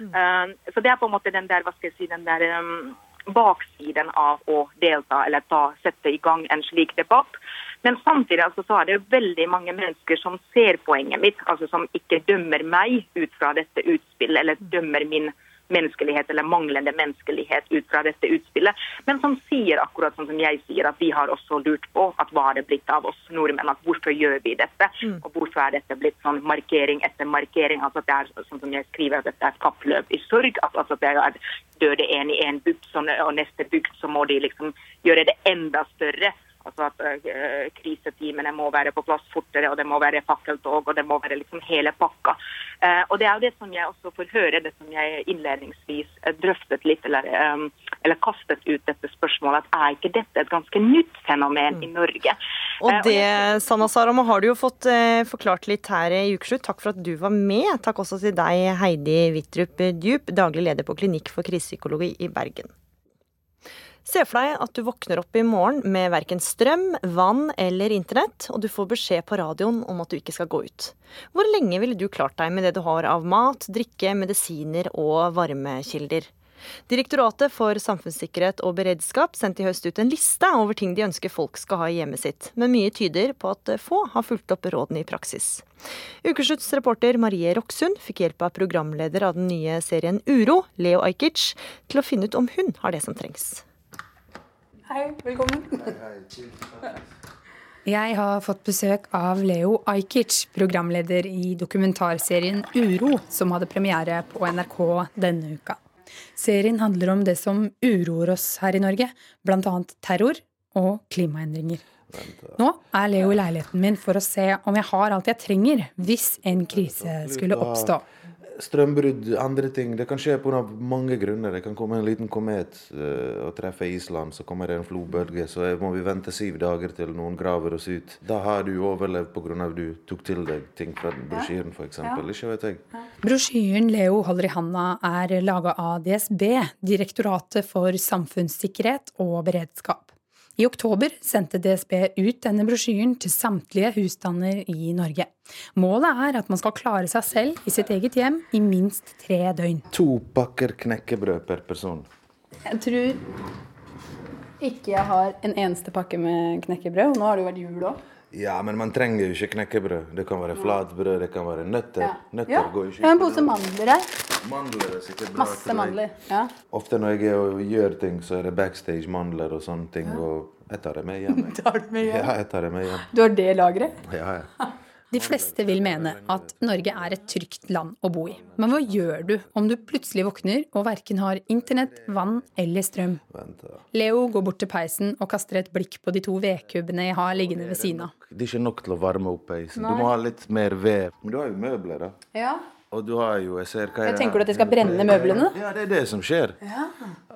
Mm. Uh, så det er på en måte den der, hva skal jeg si, den der um, baksiden av å delta eller ta, sette i gang en slik debatt. Men samtidig altså, så er det veldig mange mennesker som ser poenget mitt, altså som ikke dømmer meg ut fra dette utspillet, eller dømmer min menneskelighet eller manglende menneskelighet ut fra dette utspillet, men som sier akkurat sånn som jeg sier, at vi har også lurt på at hva er det blitt av oss nordmenn, at hvorfor gjør vi dette, mm. og hvorfor er dette blitt sånn markering etter markering, altså at det er sånn som jeg skriver, at dette er et kappløp i sorg, at altså, det er dør det en i en bygd, og neste bygd så må de liksom gjøre det enda større. Altså at uh, Kriseteamene må være på plass fortere, og det må være fakkeltog, og det må være liksom hele pakka. Uh, og Det er jo det som jeg også får høre, det som jeg innledningsvis uh, drøftet litt, eller, um, eller, kastet ut dette spørsmålet, at er ikke dette et ganske nytt fenomen mm. i Norge? Og det, Sanna Sarama, har du jo fått forklart litt her i Ukeslutt. Takk for at du var med. Takk også til deg, Heidi Wittrup Djup, daglig leder på Klinikk for krisepsykologi i Bergen. Se for deg at du våkner opp i morgen med verken strøm, vann eller internett, og du får beskjed på radioen om at du ikke skal gå ut. Hvor lenge ville du klart deg med det du har av mat, drikke, medisiner og varmekilder? Direktoratet for samfunnssikkerhet og beredskap sendte i høst ut en liste over ting de ønsker folk skal ha i hjemmet sitt, men mye tyder på at få har fulgt opp rådene i praksis. Ukeslutts reporter Marie Roksund fikk hjelp av programleder av den nye serien Uro, Leo Ajkic, til å finne ut om hun har det som trengs. Hei, velkommen. Jeg har fått besøk av Leo Ajkic, programleder i dokumentarserien Uro, som hadde premiere på NRK denne uka. Serien handler om det som uroer oss her i Norge, bl.a. terror og klimaendringer. Nå er Leo i leiligheten min for å se om jeg har alt jeg trenger hvis en krise skulle oppstå strømbrudd, andre ting. Det kan skje pga. mange grunner. Det kan komme en liten komet uh, og treffe Island, så kommer det en flodbølge. Så må vi vente syv dager til noen graver oss ut. Da har du overlevd pga. du tok til deg ting fra brosjyren, f.eks. Ja. Ikke vet jeg. Brosjyren Leo holder i handa er laga av DSB, Direktoratet for samfunnssikkerhet og beredskap. I oktober sendte DSB ut denne brosjyren til samtlige husstander i Norge. Målet er at man skal klare seg selv i sitt eget hjem i minst tre døgn. To pakker knekkebrød per person. Jeg tror ikke jeg har en eneste pakke med knekkebrød. Og Nå har det jo vært jul òg. Ja, men man trenger jo ikke knekkebrød. Det kan være flatbrød, det kan være nøtter. Ja. Nøtter ja. går ikke. Ja, en pose mandler. Mandler er sikkert bra Masse mandler. Ja. Ofte når jeg gjør ting, så er det backstage mandler og sånne ting. Ja. og jeg tar det med hjem. tar det med hjem? Ja, jeg tar det med hjem. Du har det lageret? Ja, ja. De fleste vil mene at Norge er et trygt land å bo i. Men hva gjør du om du plutselig våkner og verken har internett, vann eller strøm? Leo går bort til peisen og kaster et blikk på de to vedkubbene jeg har liggende ved siden av. Det er ikke nok til å varme opp peisen. Du må ha litt mer ved. Men du har jo møbler, da. Ja. Og du har jo Jeg ser hva jeg, jeg Tenker du at de skal brenne møblene? Ja, det er det som skjer. Ja.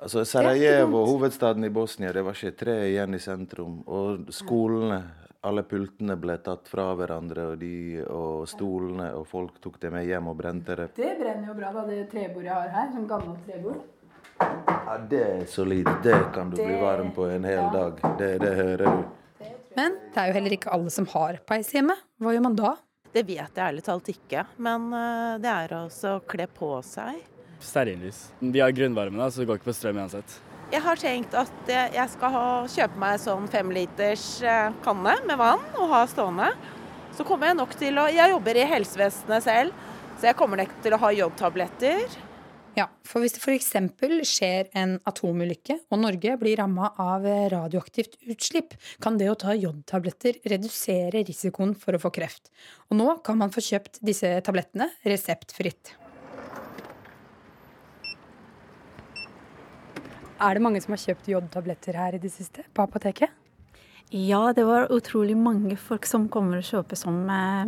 Altså Sarajevo, hovedstaden i Bosnia, det var ikke tre igjen i sentrum. Og skolene, alle pultene ble tatt fra hverandre, og, de, og stolene, og folk tok det med hjem og brente det. Det brenner jo bra, da, det trebordet jeg har her. Sånn gammelt trebord. Ja, det er solid. Det kan du det... bli varm på en hel ja. dag. Det, det hører du. Men det er jo heller ikke alle som har peis hjemme. Hva gjør man da? Det vet jeg ærlig talt ikke, men eh, det er altså å kle på seg. Stearinlys. Vi har grunnvarme, så det går ikke på strøm uansett. Jeg har tenkt at jeg skal kjøpe meg sånn femliters eh, kanne med vann og ha stående. Så kommer jeg nok til å Jeg jobber i helsevesenet selv, så jeg kommer nok til å ha jodtabletter. Ja, for hvis det f.eks. skjer en atomulykke og Norge blir ramma av radioaktivt utslipp, kan det å ta jodtabletter redusere risikoen for å få kreft. Og nå kan man få kjøpt disse tablettene reseptfritt. Er det mange som har kjøpt jodtabletter her i det siste, på apoteket? Ja, det var utrolig mange folk som kommer og kjøper som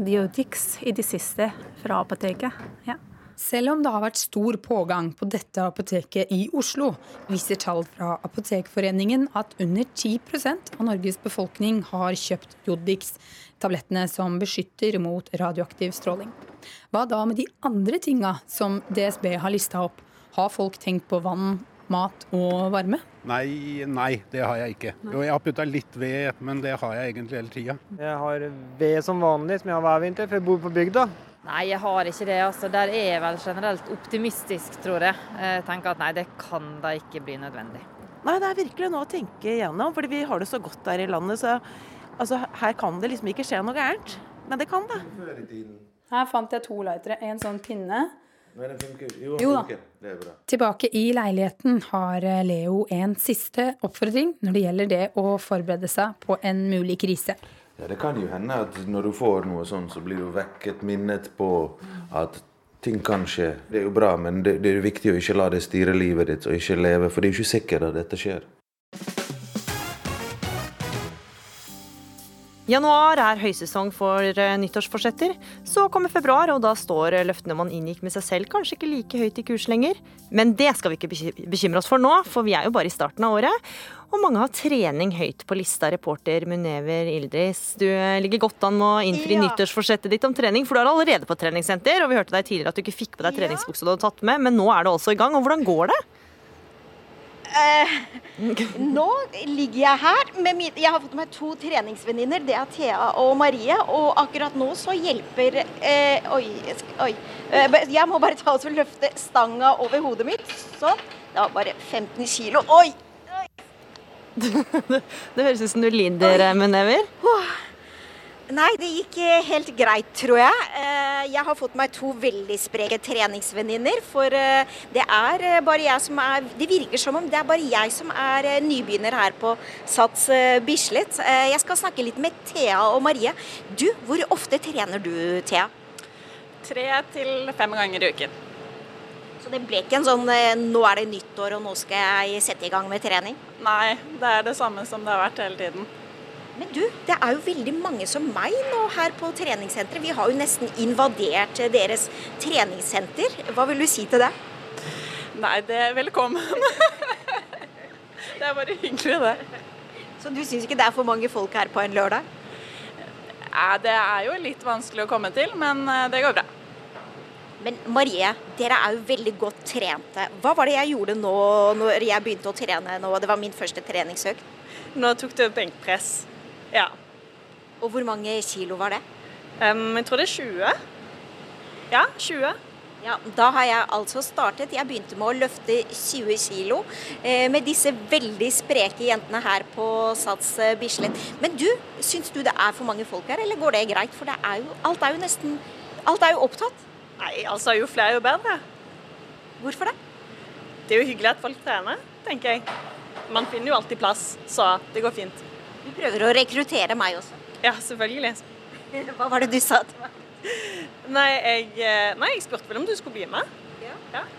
Biotix i det siste fra apoteket. Ja. Selv om det har vært stor pågang på dette apoteket i Oslo, viser tall fra Apotekforeningen at under 10% av Norges befolkning har kjøpt Jodix, tablettene som beskytter mot radioaktiv stråling. Hva da med de andre tinga som DSB har lista opp? Har folk tenkt på vann, mat og varme? Nei, nei, det har jeg ikke. Jo, jeg har putta litt ved, men det har jeg egentlig hele tida. Jeg har ved som vanlig, som jeg har hver vinter, for jeg bor på bygda. Nei, jeg har ikke det. altså. Der er jeg vel generelt optimistisk, tror jeg. Jeg tenker at nei, det kan da ikke bli nødvendig. Nei, det er virkelig noe å tenke igjennom, fordi vi har det så godt der i landet. Så altså, her kan det liksom ikke skje noe gærent. Men det kan det. Her fant jeg to lightere. En sånn pinne. Nei, den funker. Jo, Jo da. Det er bra. Tilbake i leiligheten har Leo en siste oppfordring når det gjelder det å forberede seg på en mulig krise. Ja, det kan jo hende at når du får noe sånn, så blir du vekket minnet på at ting kan skje. Det er jo bra, men det, det er viktig å ikke la det styre livet ditt, og ikke leve, for det er jo ikke sikkert at dette skjer. Januar er høysesong for eh, nyttårsforsetter. Så kommer februar, og da står eh, løftene man inngikk med seg selv kanskje ikke like høyt i kurs lenger. Men det skal vi ikke bekymre oss for nå, for vi er jo bare i starten av året. Og mange har trening høyt på lista. Reporter Munever Ildris, du eh, ligger godt an med å innfri Ja. nyttårsforsettet ditt om trening, for du er allerede på treningssenter. Og vi hørte deg tidligere at du ikke fikk på deg treningsbuksa du hadde tatt med, men nå er du altså i gang. Og hvordan går det? Eh, nå ligger jeg her med min Jeg har fått med to treningsvenninner. Det er Thea og Marie. Og akkurat nå så hjelper eh, Oi. Oi. Eh, jeg må bare ta og løfte stanga over hodet mitt. Sånn. Det var bare 15 kilo. Oi! Det høres ut som du lider, med Munever. Nei, det gikk eh, helt greit, tror jeg. Eh, Jeg har fått meg to veldig spreke treningsvenninner. For eh, det er bare jeg som er Det virker som om det er bare jeg som er nybegynner her på Sats Bislett. Jeg skal snakke litt med Thea og Marie. Du, hvor ofte trener du, Thea? Tre til fem ganger i uken. Så det ble ikke en sånn nå er det nyttår og nå skal jeg sette i gang med trening? Nei, det er det samme som det har vært hele tiden. Men du, det er jo veldig mange som meg nå her på treningssenteret. Vi har jo nesten invadert eh, deres treningssenter. Hva vil du si til det? Nei, det er velkommen. det er bare hyggelig, det. Så du syns ikke det er for mange folk her på en lørdag? Ja, det er jo litt vanskelig å komme til, men eh, det går bra. Men Marie, dere er jo veldig godt trente. Hva var det jeg gjorde nå når jeg begynte å trene nå? Det var min første treningsøkt. Nå tok du benkpress. Ja. Og hvor mange kilo var det? Um, jeg tror det er 20. Ja, 20. Ja, Da har jeg altså startet. Jeg begynte med å løfte 20 kilo eh, med disse veldig spreke jentene her på Sats eh, Bislett. Men du, syns du det er for mange folk her, eller går det greit? For det er jo, alt er jo nesten Alt er jo opptatt. Nei, altså jo flere jo bedre. Hvorfor det? Det er jo hyggelig at folk trener, tenker jeg. Man finner jo alltid plass, så det går fint. Du prøver å rekruttere meg også. Ja, selvfølgelig. Hva var det du sa til meg? Nei, jeg, eh, nei, jeg spurte vel om du skulle bli med.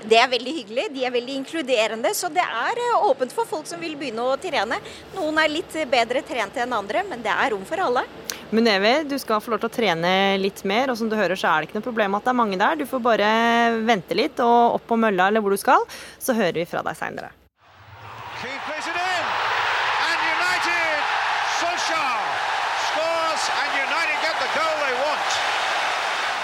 Det er veldig hyggelig. De er veldig inkluderende. Så det er eh, åpent for folk som vil begynne å trene. Noen er litt bedre trent enn andre, men det er rom for alle. Munevi, du skal få lov til å trene litt mer, og som du hører så er det ikke noe problem at det er mange der. Du får bare vente litt, og opp på mølla eller hvor du skal, så hører vi fra deg seinere. Keane plays it in. And United, Solskjaer scores, and United get the goal they want.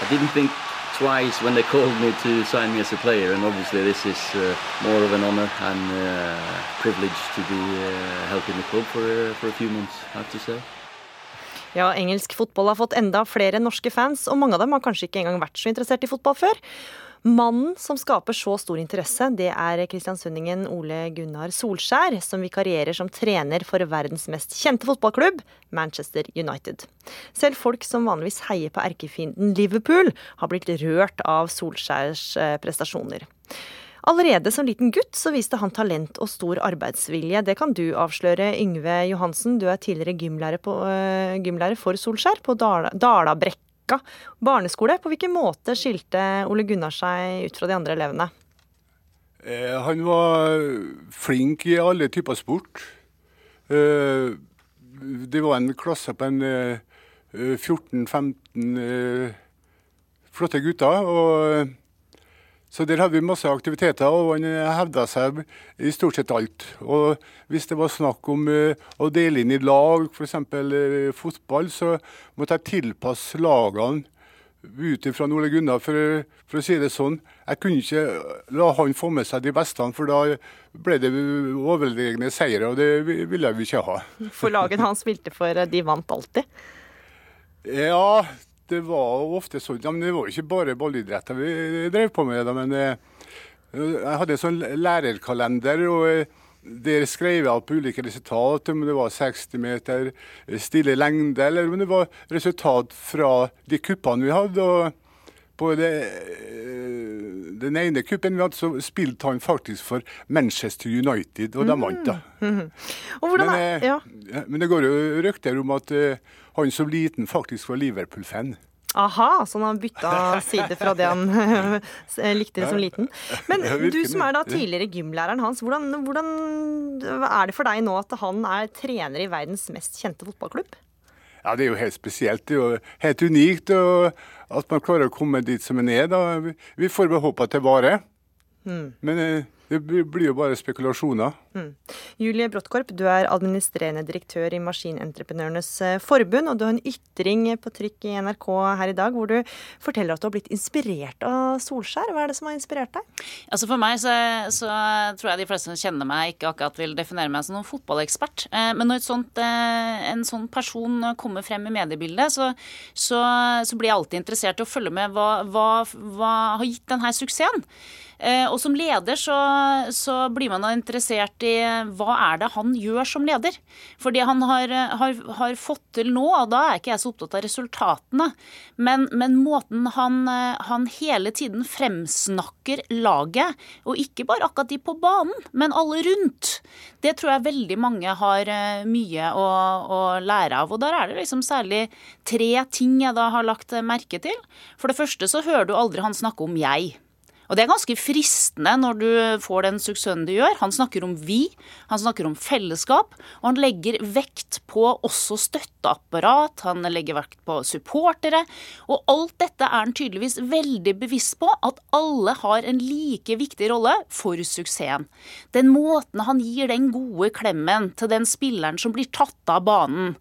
I didn't think twice when they called me to sign me as a player, and obviously this is uh, more of an honor and uh, privilege to be uh, helping the club for uh, for a few months. I have to say. Ja, engelsk fotball har fått enda flere norske fans, og mange av dem har kanskje ikke engang vært så interessert i fotball før. Mannen som skaper så stor interesse, det er kristiansundingen Ole Gunnar Solskjær, som vikarierer som trener for verdens mest kjente fotballklubb, Manchester United. Selv folk som vanligvis heier på erkefienden Liverpool, har blitt rørt av Solskjærs eh, prestasjoner. Allerede som liten gutt så viste han talent og stor arbeidsvilje. Det kan du avsløre, Yngve Johansen. Du er tidligere gymlærer, på, øh, gymlærer for Solskjær på Dala, Dalabrekka barneskole. På hvilken måte skilte Ole Gunnar seg ut fra de andre elevene? Eh, han var flink i alle typer sport. Eh, det var en klasse på en eh, 14-15 eh, flotte gutter. og Så der hadde vi masse aktiviteter, og han hevda seg i stort sett alt. Og hvis det var snakk om eh, å dele inn i lag, f.eks. Uh, fotball, så måtte jeg tilpasse lagene ut ifra Ole Gunnar, for, for, å si det sånn. Jeg kunne ikke la han få med seg de beste, for da ble det overlegne seire, og det ville vi ikke ha. For laget han spilte for, de vant alltid? Ja, det var ofte sånn. Ja, men det var ikke bare ballidretter vi drev på med. Da, men eh, jeg hadde en sånn lærerkalender. og eh, der skrev jeg opp ulike resultat, om det var 60 meter stille lengde, eller om det var resultat fra de kuppene vi hadde. og på det, den ene kuppen vi hadde, så spilte han faktisk for Manchester United, og de vant, da. Mm. Men, er, ja. men, det går jo rykter om at uh, han som liten faktisk var Liverpool-fan. Aha, så han bytta side fra det han likte som liten. Men du som er da tidligere gymlæreren hans, hvordan, hvordan, er det for deg nå at han er trener i verdens mest kjente fotballklubb? Ja, Det er jo helt spesielt. Det er jo helt unikt at man klarer å komme dit som man er. Da. Vi får håpe at det varer. Mm. Men eh, det blir jo bare spekulasjoner. Mm. Julie Bråttkorp, du er administrerende direktør i Maskinentreprenørenes eh, forbund, og du har en ytring på trykk i NRK her i dag hvor du forteller at du har blitt inspirert av Solskjær. Hva er det som har inspirert deg? Altså For meg så, så tror jeg de fleste som kjenner meg, ikke akkurat vil definere meg som noen fotballekspert. Eh, men når sånt, en sånn person kommer frem i mediebildet, så, så, så blir jeg alltid interessert i å følge med hva, hva, hva har gitt denne suksessen. Eh, og som leder så, så, blir man interessert i hva er det han gjør som leder. For det han har, har, har, fått til nå, og da er ikke jeg så opptatt av resultatene, men, men måten han, han, hele tiden fremsnakker laget, og ikke bare akkurat de på banen, men alle rundt, det tror jeg veldig mange har eh, mye å, å lære av. Og der er det liksom særlig tre ting jeg da har lagt merke til. For det første så hører du aldri han snakke om jeg. Og det er ganske fristende når du får den suksessen du gjør. Han snakker om vi, han snakker om fellesskap, og han legger vekt på også støtteapparat, han legger vekt på supportere. Og alt dette er han tydeligvis veldig bevisst på, at alle har en like viktig rolle for suksessen. Den måten han gir den gode klemmen til den spilleren som blir tatt av banen.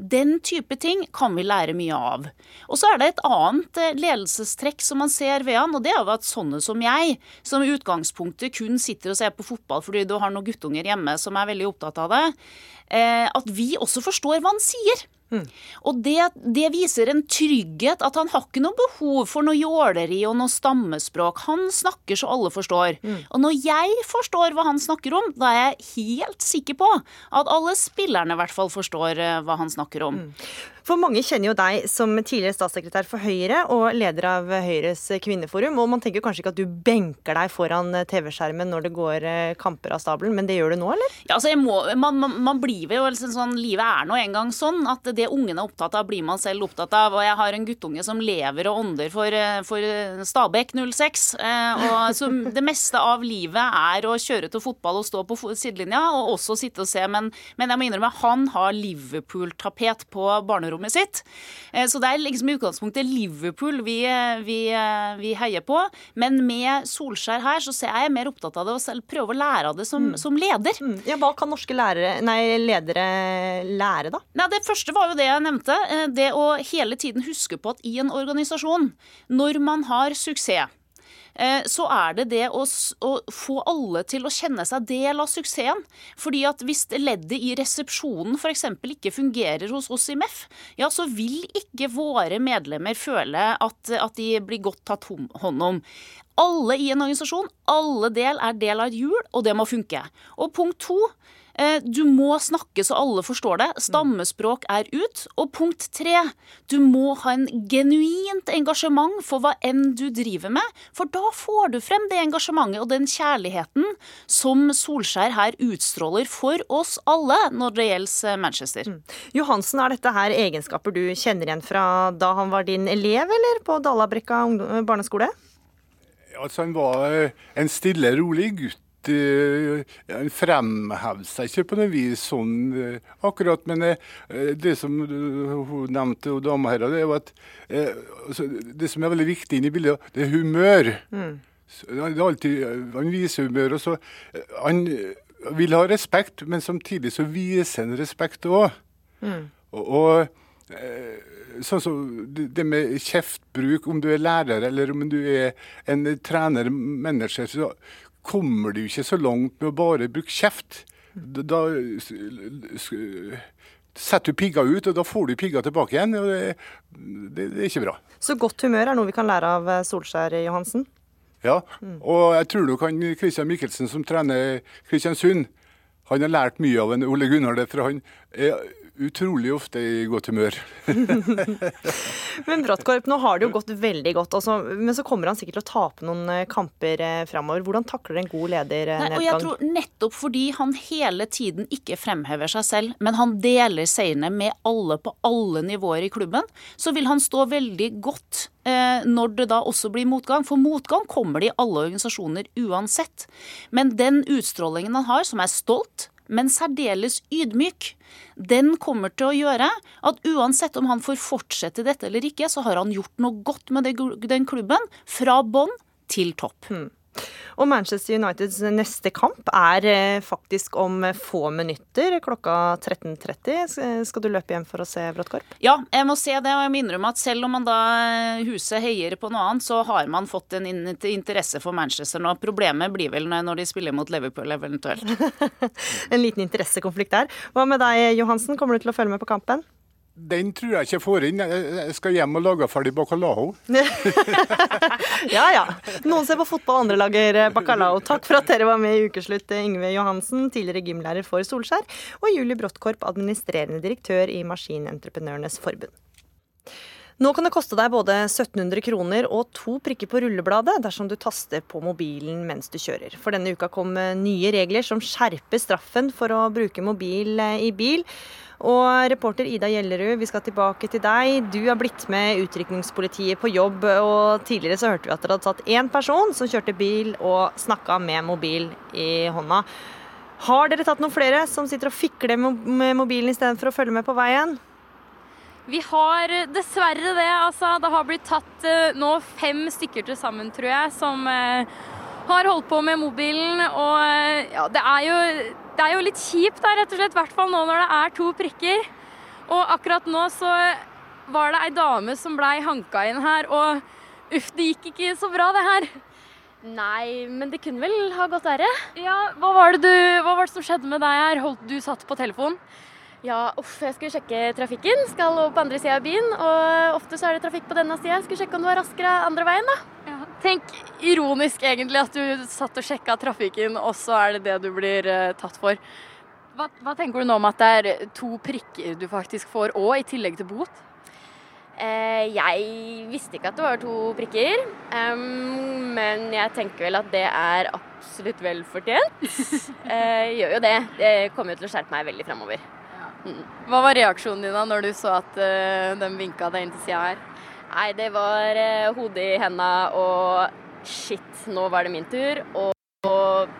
Den type ting kan vi lære mye av. Og så er det et annet eh, ledelsestrekk som man ser ved han, og det er jo at sånne som jeg, som i utgangspunktet kun sitter og ser på fotball fordi du har noen guttunger hjemme som er veldig opptatt av det, eh, at vi også forstår hva han sier. Mm. Og det, det, viser en trygghet, at han har ikke noe behov for noe jåleri og noe stammespråk. Han snakker så alle forstår. Mm. Og når jeg forstår hva han snakker om, da er jeg helt sikker på at alle spillerne i hvert fall forstår eh, hva han snakker om. Mm. For mange kjenner jo deg som tidligere statssekretær for Høyre og leder av Høyres kvinneforum. Og man tenker kanskje ikke at du benker deg foran TV-skjermen når det går eh, kamper av stabelen, men det gjør du nå, eller? Ja, altså må, man, man, man, blir jo liksom sånn Livet er nå engang sånn at det ungene er opptatt av, blir man selv opptatt av. Og jeg har en guttunge som lever og ånder for, eh, for Stabæk 06. Eh, og så det meste av livet er å kjøre til fotball og stå på sidelinja, og også sitte og se. Men, men jeg må innrømme, han har Liverpool-tapet på barnerommet rommet sitt. Eh, så det er liksom i utgangspunktet Liverpool vi, vi, vi, heier på. Men med Solskjær her så er jeg mer opptatt av det og prøve å lære av det som, mm. som leder. Mm. Ja, Hva kan norske lærere, nei, ledere lære, da? Nei, det første var jo det jeg nevnte. Eh, det å hele tiden huske på at i en organisasjon, når man har suksess Eh, så er det det å, å, få alle til å kjenne seg del av suksessen. Fordi at hvis leddet i resepsjonen f.eks. ikke fungerer hos oss i MEF, ja, så vil ikke våre medlemmer føle at, at de blir godt tatt hånd om. Alle i en organisasjon, alle del er del av et hjul, og det må funke. Og punkt to, Eh, du må snakke så alle forstår det. Stammespråk er ut. Og punkt tre, du må ha en genuint engasjement for hva enn du driver med. For da får du frem det engasjementet og den kjærligheten som Solskjær her utstråler for oss alle når det gjelder Manchester. Mm. Johansen, er dette her egenskaper du kjenner igjen fra da han var din elev, eller på Dallabrekka barneskole? Altså, han var en stille, rolig gutt han eh, fremhever seg ikke på noe vis sånn akkurat. Men eh, det som hun nevnte, og dama her, det er jo at altså, det som er veldig viktig inni i bildet, det er humør. Mm. Alltid, han viser humør. og så, Han vil ha respekt, men samtidig så viser han respekt òg. Mm. Og, og sånn som det det med kjeftbruk, om du er lærer eller om du er en trener, manager, så kommer du ikke så langt med å bare bruke kjeft. Da, setter du pigga ut, og da får du pigga tilbake igjen. og det, det, det er ikke bra. Så godt humør er noe vi kan lære av eh, Solskjær Johansen. Ja, og jeg tror nok han Christian Michelsen som trener Kristiansund, han har lært mye av en Ole Gunnar, det, for han er utrolig ofte i godt humør. Men Brattkorp, nå har det jo gått veldig godt, også, men så kommer han sikkert til å tape noen eh, kamper eh, framover. Hvordan takler en god leder eh, Nei, og jeg tror nettopp fordi han hele tiden ikke fremhever seg selv, men han deler seirene med alle på alle nivåer i klubben, så vil han stå veldig godt eh, når det da også blir motgang. For motgang kommer det i alle organisasjoner uansett. Men den utstrålingen han har, som er stolt, men særdeles ydmyk, den kommer til å gjøre at uansett om han får fortsette dette eller ikke, så har han gjort noe godt med den klubben, fra bånn til topp. Og Manchester Uniteds neste kamp er eh, faktisk om få minutter, klokka 13.30. Skal du løpe hjem for å se Bråttkorp? Ja, jeg må se det, og jeg må innrømme at selv om man da eh, huset heier på noe annet, så har man fått en interesse for Manchester nå. Problemet blir vel når de spiller mot Liverpool eventuelt. En liten interessekonflikt der. Hva med deg, Johansen? Kommer du til å følge med på kampen? Den tror jeg ikke jeg får inn. Jeg skal hjem og lage ferdig bacalao. Ja ja. Noen ser på fotball, andre lager eh, bacalao. Takk for at dere var med i Ukeslutt, eh, Yngve Johansen, tidligere gymlærer for Solskjær, og Julie Brottkorp, administrerende direktør i Maskinentreprenørenes Forbund. Nå kan det koste deg både 1700 kroner og to prikker på rullebladet dersom du taster på mobilen mens du kjører. For denne uka kom eh, nye regler som skjerper straffen for å bruke mobil eh, i bil. Og reporter Ida Gjellerud, vi skal tilbake til deg. Du har blitt med utrykningspolitiet på jobb, og tidligere så hørte vi at dere hadde tatt én person som kjørte bil og snakka med mobil i hånda. Har dere tatt noen flere som sitter og fikler med mobilen istedenfor å følge med på veien? Vi har dessverre det. Altså, det har blitt tatt eh, nå fem stykker til sammen, tror jeg, som eh, har holdt på med mobilen. Og eh, ja, det er jo, det er jo litt kjipt, da, rett og slett. I hvert fall nå når det er to prikker. Og akkurat nå så var det ei dame som blei hanka inn her, og uff, det gikk ikke så bra, det her. Nei, men det kunne vel ha gått verre. Ja, hva var det, du, hva var det som skjedde med deg her? Holdt du satt på telefon? Ja, uff, jeg skulle sjekke trafikken. Skal over på andre sida av byen. Og ofte så er det trafikk på denne sida. Skulle sjekke om det var raskere andre veien, da. Tenk ironisk egentlig at du satt og sjekka trafikken, og så er det det du blir uh, tatt for. Hva, hva tenker du nå om at det er to prikker du faktisk får òg, i tillegg til bot? Eh, jeg visste ikke at det var to prikker, um, men jeg tenker vel at det er absolutt vel fortjent. eh, gjør jo det. Det kommer jo til å skjerpe meg veldig framover. Hva var reaksjonen din da når du så at uh, de vinka deg inn til sida her? Nei, det var uh, hodet i henda og shit, nå var det min tur. Og, og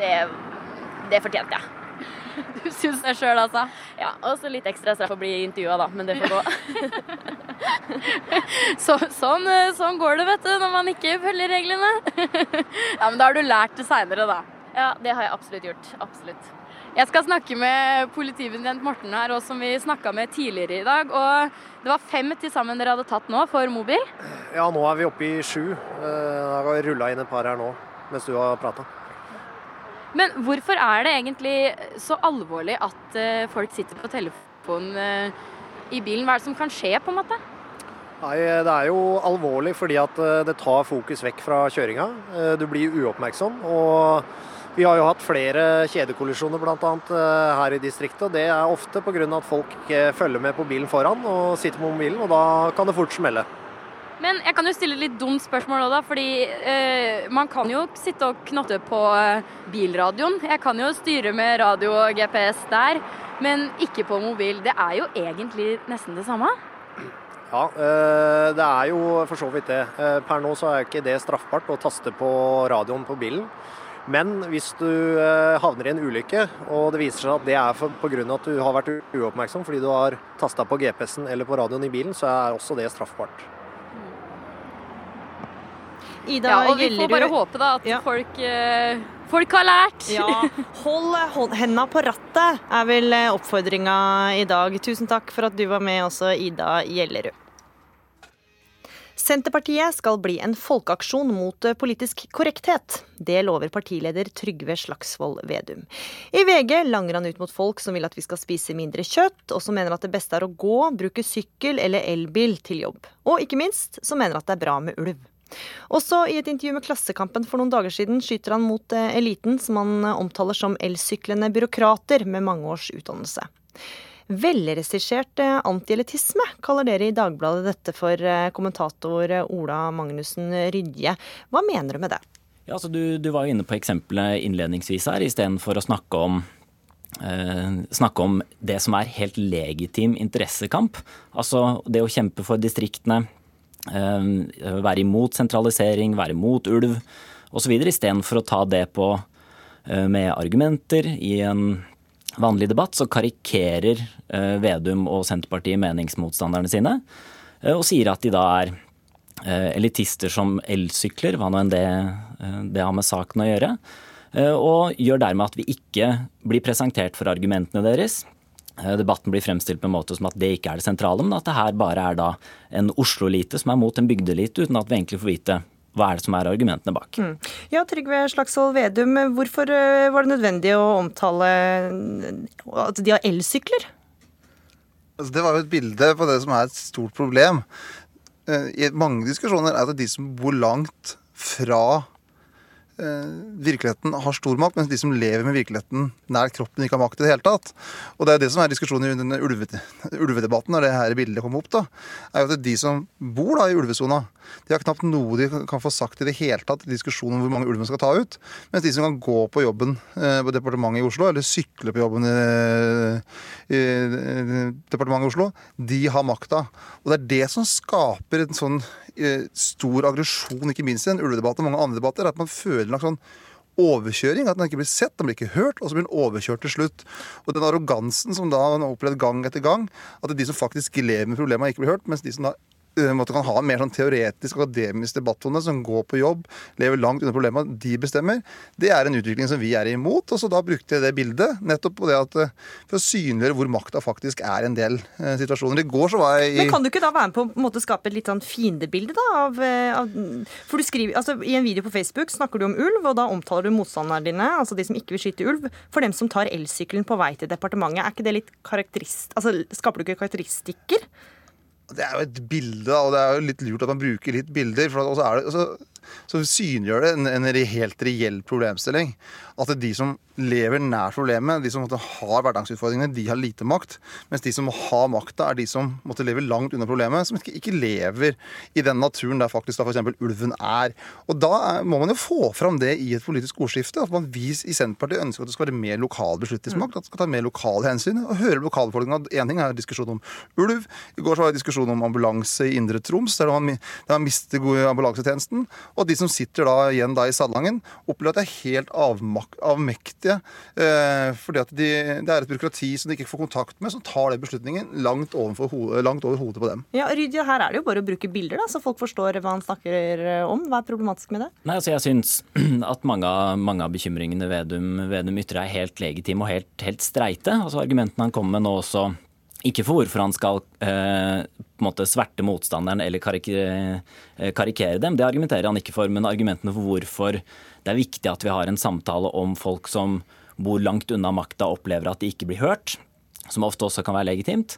det, det fortjente jeg. Du syns det sjøl, altså? Ja. Og så litt ekstra straff å bli intervjua, da. Men det får gå. Så, sånn, eh, sånn går det, vet du, når man ikke følger reglene. ja, Men da har du lært det seinere, da. Ja, det har jeg absolutt gjort. Absolutt. Jeg skal snakke med politibetjent Morten her, og som vi snakka med tidligere i dag. Og det var fem til sammen dere hadde tatt nå for mobil. Ja, nå er vi oppe i sju. Jeg har rulla inn et par her nå mens du har prata. Men hvorfor er det egentlig så alvorlig at eh, folk sitter på telefonen eh, i bilen? Hva er det som kan skje, på en måte? Nei, Det er jo alvorlig fordi at eh, det tar fokus vekk fra kjøringa. Eh, Du blir uoppmerksom. og Vi har jo hatt flere kjedekollisjoner bl.a. her i distriktet. og Det er ofte pga. at folk følger med på bilen foran og sitter på mobilen. og Da kan det fort smelle. Men jeg kan jo stille litt dumt spørsmål òg, da. Fordi eh, man kan jo sitte og knotte på eh, bilradioen. Jeg kan jo styre med radio og GPS der, men ikke på mobil. Det er jo egentlig nesten det samme. Ja, eh, det er jo for så vidt det. Eh, Per nå så er ikke det straffbart å taste på radioen på bilen. Men hvis du eh, havner i en ulykke, og det viser seg at det er pga. at du har vært uoppmerksom fordi du har tasta på GPS-en eller på radioen i bilen, så er også det straffbart. Ida ja, og vi får bare håpe da at folk, eh, folk har lært. Ja, hold hold henda på rattet er vel eh, oppfordringa i dag. Tusen takk for at du var med også, Ida Gjellerud. Senterpartiet skal bli en folkeaksjon mot eh, politisk korrekthet. Det lover partileder Trygve Slagsvold Vedum. I VG langer han ut mot folk som vil at vi skal spise mindre kjøtt, og som mener at det beste er å gå, bruke sykkel eller elbil til jobb. Og ikke minst som mener at det er bra med ulv. Også i et intervju med Klassekampen for noen dager siden skyter han mot eh, eliten, som han eh, omtaler som elsyklende byråkrater med mange års utdannelse. Velregissert antielitisme kaller dere i Dagbladet dette for, eh, kommentator Ola Magnussen Rydje. Hva mener du med det? Ja, altså du, du var jo inne på eksempelet innledningsvis her, istedenfor å snakke om eh, snakke om det som er helt legitim interessekamp. Altså det å kjempe for distriktene, eh, være imot sentralisering, være imot ulv osv. Istedenfor å ta det på med argumenter i en vanlig debatt, så karikerer eh, Vedum og Senterpartiet meningsmotstanderne sine. eh, Og sier at de da er eh, elitister som elsykler, hva nå enn det, det har med saken å gjøre. Og gjør dermed at vi ikke blir presentert for argumentene deres. Debatten blir fremstilt på en måte som at det ikke er det sentrale, men at det her bare er da en Oslo-elite som er mot en bygdelite, uten at vi egentlig får vite hva er det som er argumentene bak. Mm. Ja, Trygve Slagsvold Vedum, hvorfor eh, var det nødvendig å omtale at de har elsykler? Altså, det var jo et bilde på det som er et stort problem. Eh, I mange diskusjoner er det de som bor langt fra virkeligheten, har stor makt, mens de som lever med virkeligheten nær kroppen, ikke har makt i det hele tatt. Og det er det som er diskusjonen i denne ulvedebatten, når det her bildet kom opp, da, er at de som bor da i ulvesona, de har knapt noe de kan få sagt i det hele tatt i diskusjonen om hvor mange ulven skal ta ut. Mens de som kan gå på jobben eh, på departementet i Oslo, eller sykle på jobben i, i, i departementet i Oslo, de har makta. Og det er det som skaper en sånn eh, stor aggresjon, ikke minst i en ulvedebatt og mange andre debatter, at man føler slags sånn overkjøring, at den ikke blir sett, den blir ikke hørt, og så blir den overkjørt til slutt. Og den arrogansen som da man har opplevd gang etter gang, at det er de som faktisk lever med problemene, ikke blir hørt, mens de som da eh, måtte kan ha en mer sånn teoretisk, akademisk debattone, som går på jobb, lever langt under problemet, de bestemmer. Det er en utvikling som vi er imot. og så Da brukte jeg det bildet nettopp på det at eh, for å synliggjøre hvor makta faktisk er i en del eh, situasjoner. I går så var jeg i Men kan du ikke da være med på å måte, skape et litt sånn fiendebilde, da? Av, eh, av, for du skriver, altså I en video på Facebook snakker du om ulv, og da omtaler du motstanderne dine, altså de som ikke vil skyte ulv, for dem som tar elsykkelen på vei til departementet. Er ikke det litt karakterist... Altså, skaper du ikke karakteristikker? Det er jo et bilde, og det er jo litt lurt at man bruker litt bilder. for også er det, altså, så synliggjør det en, en helt reell problemstilling. At det er de som lever nær problemet, de som måtte, har hverdagsutfordringene, de har lite makt. Mens de som har makta, er de som måtte leve langt unna problemet, som ikke, ikke lever i den naturen der faktisk da f.eks. ulven er. Og da er, må man jo få fram det i et politisk ordskifte. At man vi i Senterpartiet ønsker at det skal være mer lokal beslutningsmakt. At det skal ta mer lokale hensyn. Og høre lokalbefolkninga. Én ting er diskusjon om ulv. I går så var det diskusjon om ambulanse i Indre Troms, der man, der man mister ambulansetjenesten. Og de som sitter da igjen da i Salangen, opplever at de er helt avmak avmektige. Eh, fordi at de, det er et byråkrati som de ikke får kontakt med, som tar den beslutningen langt, hodet, langt over hodet på dem. Ja, Rydja, her er det jo bare å bruke bilder, da, så folk forstår hva han snakker om. Hva er problematisk med det? Nei, altså Jeg syns at mange mange av bekymringene Vedum, Vedum ytrer er helt legitime og helt, helt streite. Altså Argumentene han kommer med nå også, ikke for hvorfor han skal eh, på en måte sverte motstanderen eller karikere, eh, karikere dem, det argumenterer han ikke for. Men argumentene for hvorfor det er viktig at vi har en samtale om folk som bor langt unna makta og opplever at de ikke blir hørt, som ofte også kan være legitimt.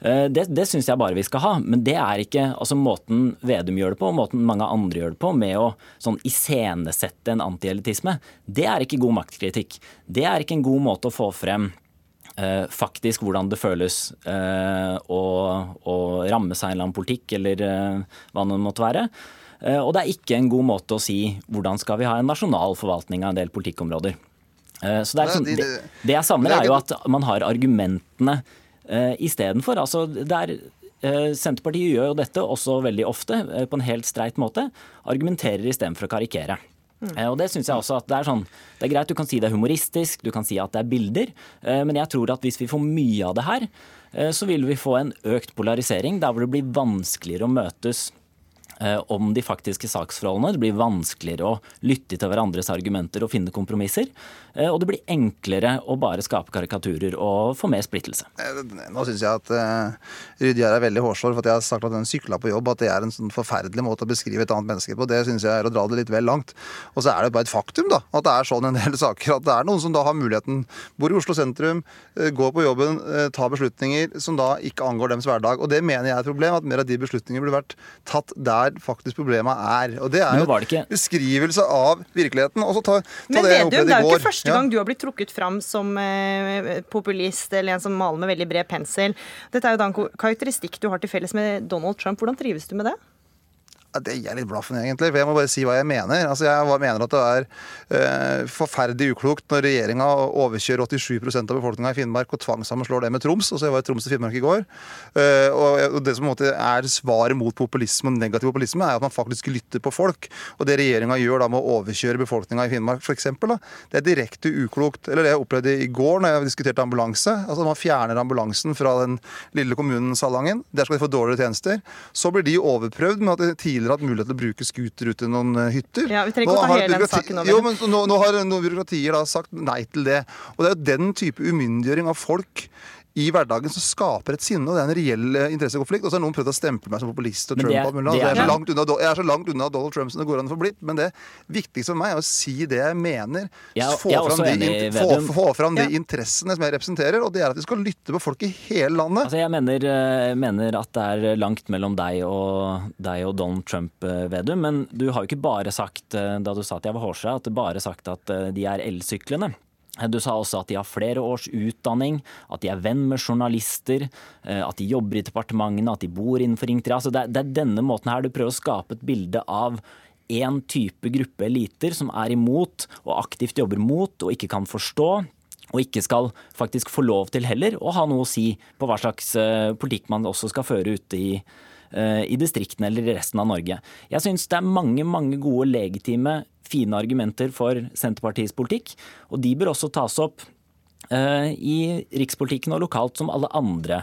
Eh, Det, det syns jeg bare vi skal ha, men det er ikke altså måten Vedum gjør det på, og måten mange andre gjør det på, med å sånn iscenesette en antielitisme. Det er ikke god maktkritikk. Det er ikke en god måte å få frem faktisk hvordan det føles eh, å, å ramme seg en eller annen politikk, eller eh, hva det måtte være. Eh, og det er ikke en god måte å si hvordan skal vi ha en nasjonal forvaltning av en del politikkområder. Eh, så det, er sånn, det, det jeg savner, er jo at man har argumentene uh, istedenfor. Altså, er, eh, Senterpartiet gjør jo dette også veldig ofte, eh, på en helt streit måte. Argumenterer istedenfor å karikere. Eh, Og det synes jeg også at det er sånn Det er greit, du kan si det er humoristisk, du kan si at det er bilder, eh, men jeg tror at hvis vi får mye av det her, eh, så vil vi få en økt polarisering der hvor det blir vanskeligere å møtes om de faktiske saksforholdene. Det blir vanskeligere å lytte til hverandres argumenter og finne kompromisser. Eh, og det blir enklere å bare skape karikaturer og få mer splittelse. Nå syns jeg at uh, er veldig hårsår for at jeg har sagt at den sykla på jobb, at det er en sånn forferdelig måte å beskrive et annet menneske på. Det syns jeg er å dra det litt vel langt. Og så er det bare et faktum da, at det er sånn en del saker. At det er noen som da har muligheten, bor i Oslo sentrum, går på jobben, tar beslutninger som da ikke angår deres hverdag. Og det mener jeg er et problem, at mer av de beslutningene burde vært tatt der faktisk problemet er. Og det er jo ikke... beskrivelse av virkeligheten. Og så ta, ta Men det Vedum, opplevde det er jo ikke første gang du har blitt trukket fram som eh, populist eller en som maler med veldig bred pensel. Dette er jo da en karakteristikk du har til felles med Donald Trump. Hvordan trives du med det? Det er jeg litt blaffen i, egentlig. For jeg må bare si hva jeg mener. Altså, Jeg mener at det er eh, forferdelig uklokt når regjeringa overkjører 87% av befolkninga i Finnmark og tvangssammenslår det med Troms. Altså, jeg var i Troms og Finnmark i går. Eh, og det som er svaret mot populisme og negativ populisme, er at man faktisk lytter på folk. Og det regjeringa gjør da med å overkjøre befolkninga i Finnmark, f.eks., det er direkte uklokt. Eller det jeg opplevde i går når jeg diskuterte ambulanse. Altså Man fjerner ambulansen fra den lille kommunen Salangen. Der skal de få dårligere tjenester. Så blir de overprøvd med at de tidligere hatt mulighet til å bruke scooter ut til noen eh, hytter. Ja, vi trenger ikke å ta hele den saken over. Jo, men nå, nå har noen byråkratier da sagt nei til det. Og det er jo den type umyndiggjøring av folk i hverdagen som skaper et sinne, og det er en reell eh, interessekonflikt. Og så har noen prøvd å stemple meg som populist og Trump. er- og jeg, er unna, jeg er så langt unna Donald Trump som det går an å få blitt. Men det viktigste for meg er å si det jeg mener. Jeg- få, jeg fram de, få, få fram de Ja. interessene som jeg representerer, og det er at vi skal lytte på folk i hele landet. Altså jeg mener, eh, mener at det er langt mellom deg og, deg og Donald Trump, eh, Vedum. Men du har jo ikke bare sagt, da du sa at jeg var hårsere, at du bare sagt at de er elsyklene. Du sa også at de har flere års utdanning, at de er venn med journalister, eh, at de jobber i departementene, at de bor innenfor 3. Altså det, det er denne måten her du prøver å skape et bilde av én type gruppe eliter som er imot og aktivt jobber mot og ikke kan forstå. Og ikke skal faktisk få lov til heller å ha noe å si på hva slags eh, politikk man også skal føre ute i, i distriktene eller i resten av Norge. Jeg syns det er mange, mange gode, legitime, fine argumenter for Senterpartiets politikk. Og de bør også tas opp eh, i rikspolitikken og lokalt som alle andre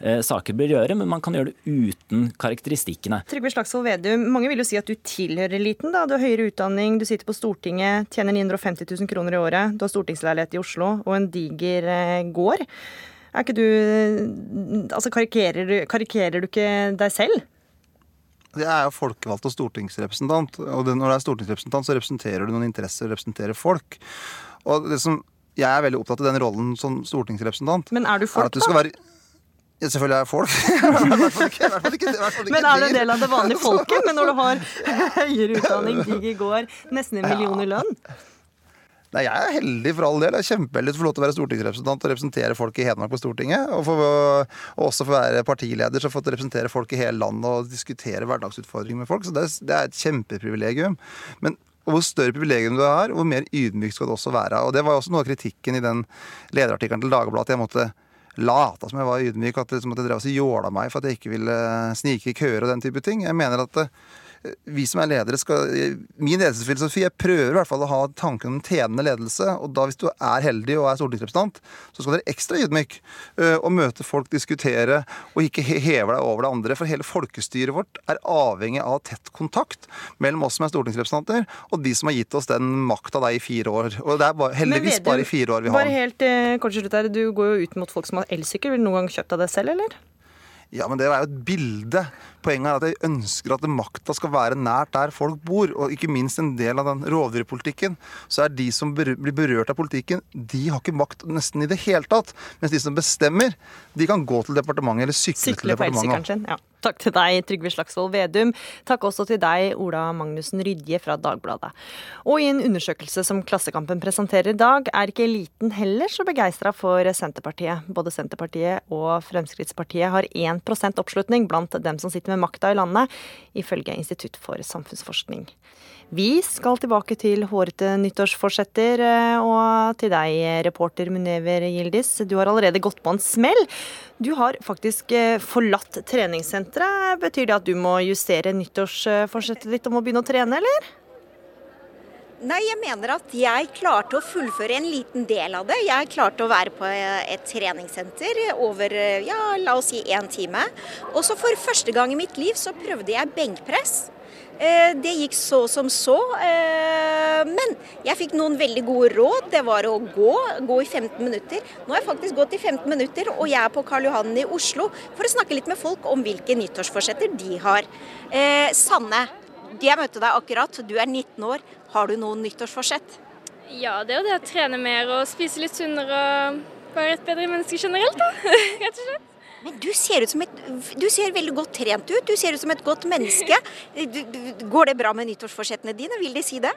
eh, saker bør gjøre, men man kan gjøre det uten karakteristikkene. Trygve Slagsvold Vedum, mange vil jo si at du tilhører eliten. da. Du har høyere utdanning, du sitter på Stortinget, tjener 950 000 kroner i året, du har stortingsleilighet i Oslo og en diger eh, gård. Er ikke du Altså, karikerer du, karikerer du ikke deg selv? Jeg er jo folkevalgt og stortingsrepresentant. Og når du er stortingsrepresentant, så representerer du noen interesser, representerer folk. Og det som jeg er veldig opptatt av den rollen som stortingsrepresentant. Men er du folk, at du skal da? være ja, selvfølgelig er jeg folk. I hvert fall ikke- Men er du en del av det vanlige folket? Men når du har høyere utdanning, digg i går, nesten en million i lønn? Nei, Jeg er heldig for all del. Jeg er kjempeheldig for å få lov til å være stortingsrepresentant og representere folk i Hedmark på Stortinget. Og, for, og også få være partileder så få representere folk i hele landet og diskutere hverdagsutfordringer med folk. Så det, det er et kjempeprivilegium. Men og hvor større privilegium du har, hvor mer ydmyk skal du også være. Og Det var også noe av kritikken i den lederartikkelen til Dagbladet. at Jeg måtte late som jeg var ydmyk, at, liksom, at jeg drev og jåla meg for at jeg ikke ville snike i køer og den type ting. Jeg mener at eh, vi som er ledere skal Min ledelsesfilosofi Jeg prøver i hvert fall å ha tanken om tjenende ledelse. Og da hvis du er heldig og er stortingsrepresentant, så skal du være ekstra ydmyk. øh, Og møte folk, diskutere, og ikke heve deg over det andre. For hele folkestyret vårt er avhengig av tett kontakt mellom oss som er stortingsrepresentanter, og de som har gitt oss den makta i fire år. Og det er bare, heldigvis bare i fire år vi har Bare helt eh, kort slutt her, Du går jo ut mot folk som har elsykkel. Vil du noen gang kjøpt av deg selv, eller? Ja, men det er jo et bilde. Poenget er at jeg ønsker at makta skal være nært der folk bor. Og ikke minst en del av den rovdyrpolitikken. Så er de som blir berørt av politikken, de har ikke makt nesten i det hele tatt. Mens de som bestemmer, de kan gå til departementet eller sykle, Sykle til departementet. sin. Ja. Takk til deg, Trygve Slagsvold Vedum. Takk også til deg, Ola Magnussen Rydje fra Dagbladet. Og i en undersøkelse som Klassekampen presenterer i dag, er ikke eliten heller så begeistra for Senterpartiet. Både Senterpartiet og Fremskrittspartiet har 1 oppslutning blant dem som sitter med makta i landet, ifølge Institutt for samfunnsforskning. Vi skal tilbake til hårete nyttårsforsetter, eh, og til deg, reporter Munever Gildis. Du har allerede gått på en smell. Du har faktisk eh, forlatt treningssenteret. Betyr det at du må justere nyttårsforsettet ditt om å begynne å trene, eller? Nei, jeg mener at jeg klarte å fullføre en liten del av det. Jeg klarte å være på et treningssenter over ja, la oss si én time. Og så for første gang i mitt liv så prøvde jeg benkpress. Eh, Det gikk så som så, eh, men jeg fikk noen veldig gode råd. Det var å gå, gå i 15 minutter. Nå har jeg faktisk gått i 15 minutter, og jeg er på Karl Johan i Oslo for å snakke litt med folk om hvilke nyttårsforsetter de har. Eh, Sanne, jeg møtte deg akkurat. Du er 19 år. Har du noen nyttårsforsett? Ja, det er jo det å trene mer og spise litt sunnere og være et bedre menneske generelt, da. Rett og slett. Men du ser, ut som et, du ser veldig godt trent ut. Du ser ut som et godt menneske. Går det bra med nyttårsforsettene dine? Vil de si det?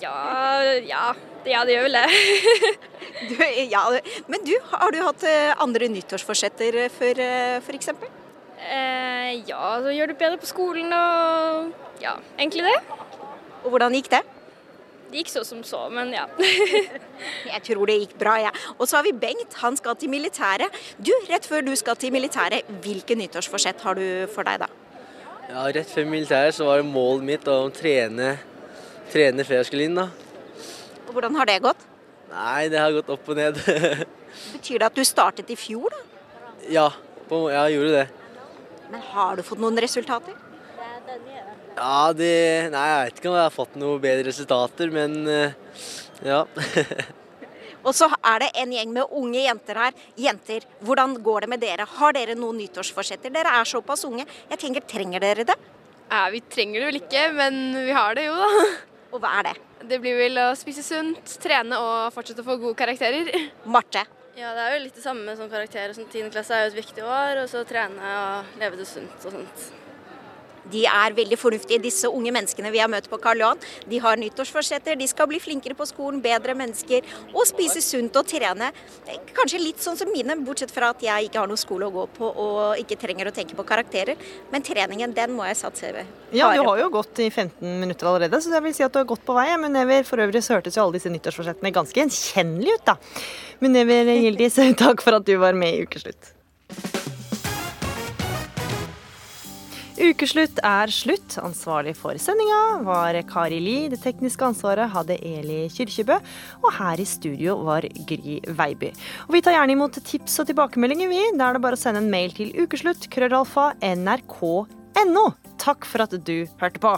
Ja, ja, det- ja, det gjør vel det. Du, ja, men du, har du hatt eh, andre nyttårsforsetter eh, før, eh, f.eks.? Eh, ja, så gjør det bedre på skolen og ja, egentlig det. Og hvordan gikk det? Det gikk så som så, men ja. Jeg tror det gikk bra, jeg. Ja. Og så har vi Bengt, han skal til militæret. Du, rett før du skal til militæret, hvilke nyttårsforsett har du for deg da? Ja, Rett før militæret så var det målet mitt å trene, trene før jeg skulle inn. da. Og hvordan har det gått? Nei, det har gått opp og ned. Betyr det at du startet i fjor, da? ja, på, jeg gjorde det. Men har du fått noen resultater? Ja, det Nei, jeg vet ikke om jeg har fått noen bedre resultater, men eh, ja. Og så er det en gjeng med unge jenter her. Jenter, hvordan går det med dere? Har dere noen nyttårsforsetter? Dere er såpass unge. Jeg tenker, Trenger dere det? ja. Vi trenger det vel ikke, men vi har det jo, da. Og hva er det? Det blir vel å spise sunt, trene og fortsette å få gode karakterer. Marte? Ja, det er jo litt det samme som karakterer. Sånn, 10. klasse er jo et viktig år, og så trene og leve det sunt og sånt. De er veldig fornuftige, disse unge menneskene vi har møtt på Karl Johan. De har nyttårsforsetter, de skal bli flinkere på skolen, bedre mennesker og spise sunt og trene. Kanskje litt sånn som mine, bortsett fra at jeg ikke har noe skole å gå på og ikke trenger å tenke på karakterer. Men treningen, den må jeg satse ved. Ja, du har jo gått i 15 minutter allerede, så jeg vil si at du har gått på vei. Men Never, for øvrig så hørtes jo alle disse nyttårsforsettene ganske gjenkjennelige ut, da. Men Never Gildis, takk for at du var med i Ukeslutt. Ukeslutt er slutt. Ansvarlig for sendinga var Kari Li. Det tekniske ansvaret hadde Eli Kyrkjebø. Og her i studio var Gry Veiby. Og vi tar gjerne imot tips og tilbakemeldinger, vi. Da er det bare å sende en mail til ukeslutt, krøllalfa, nrk.no. Takk for at du hørte på.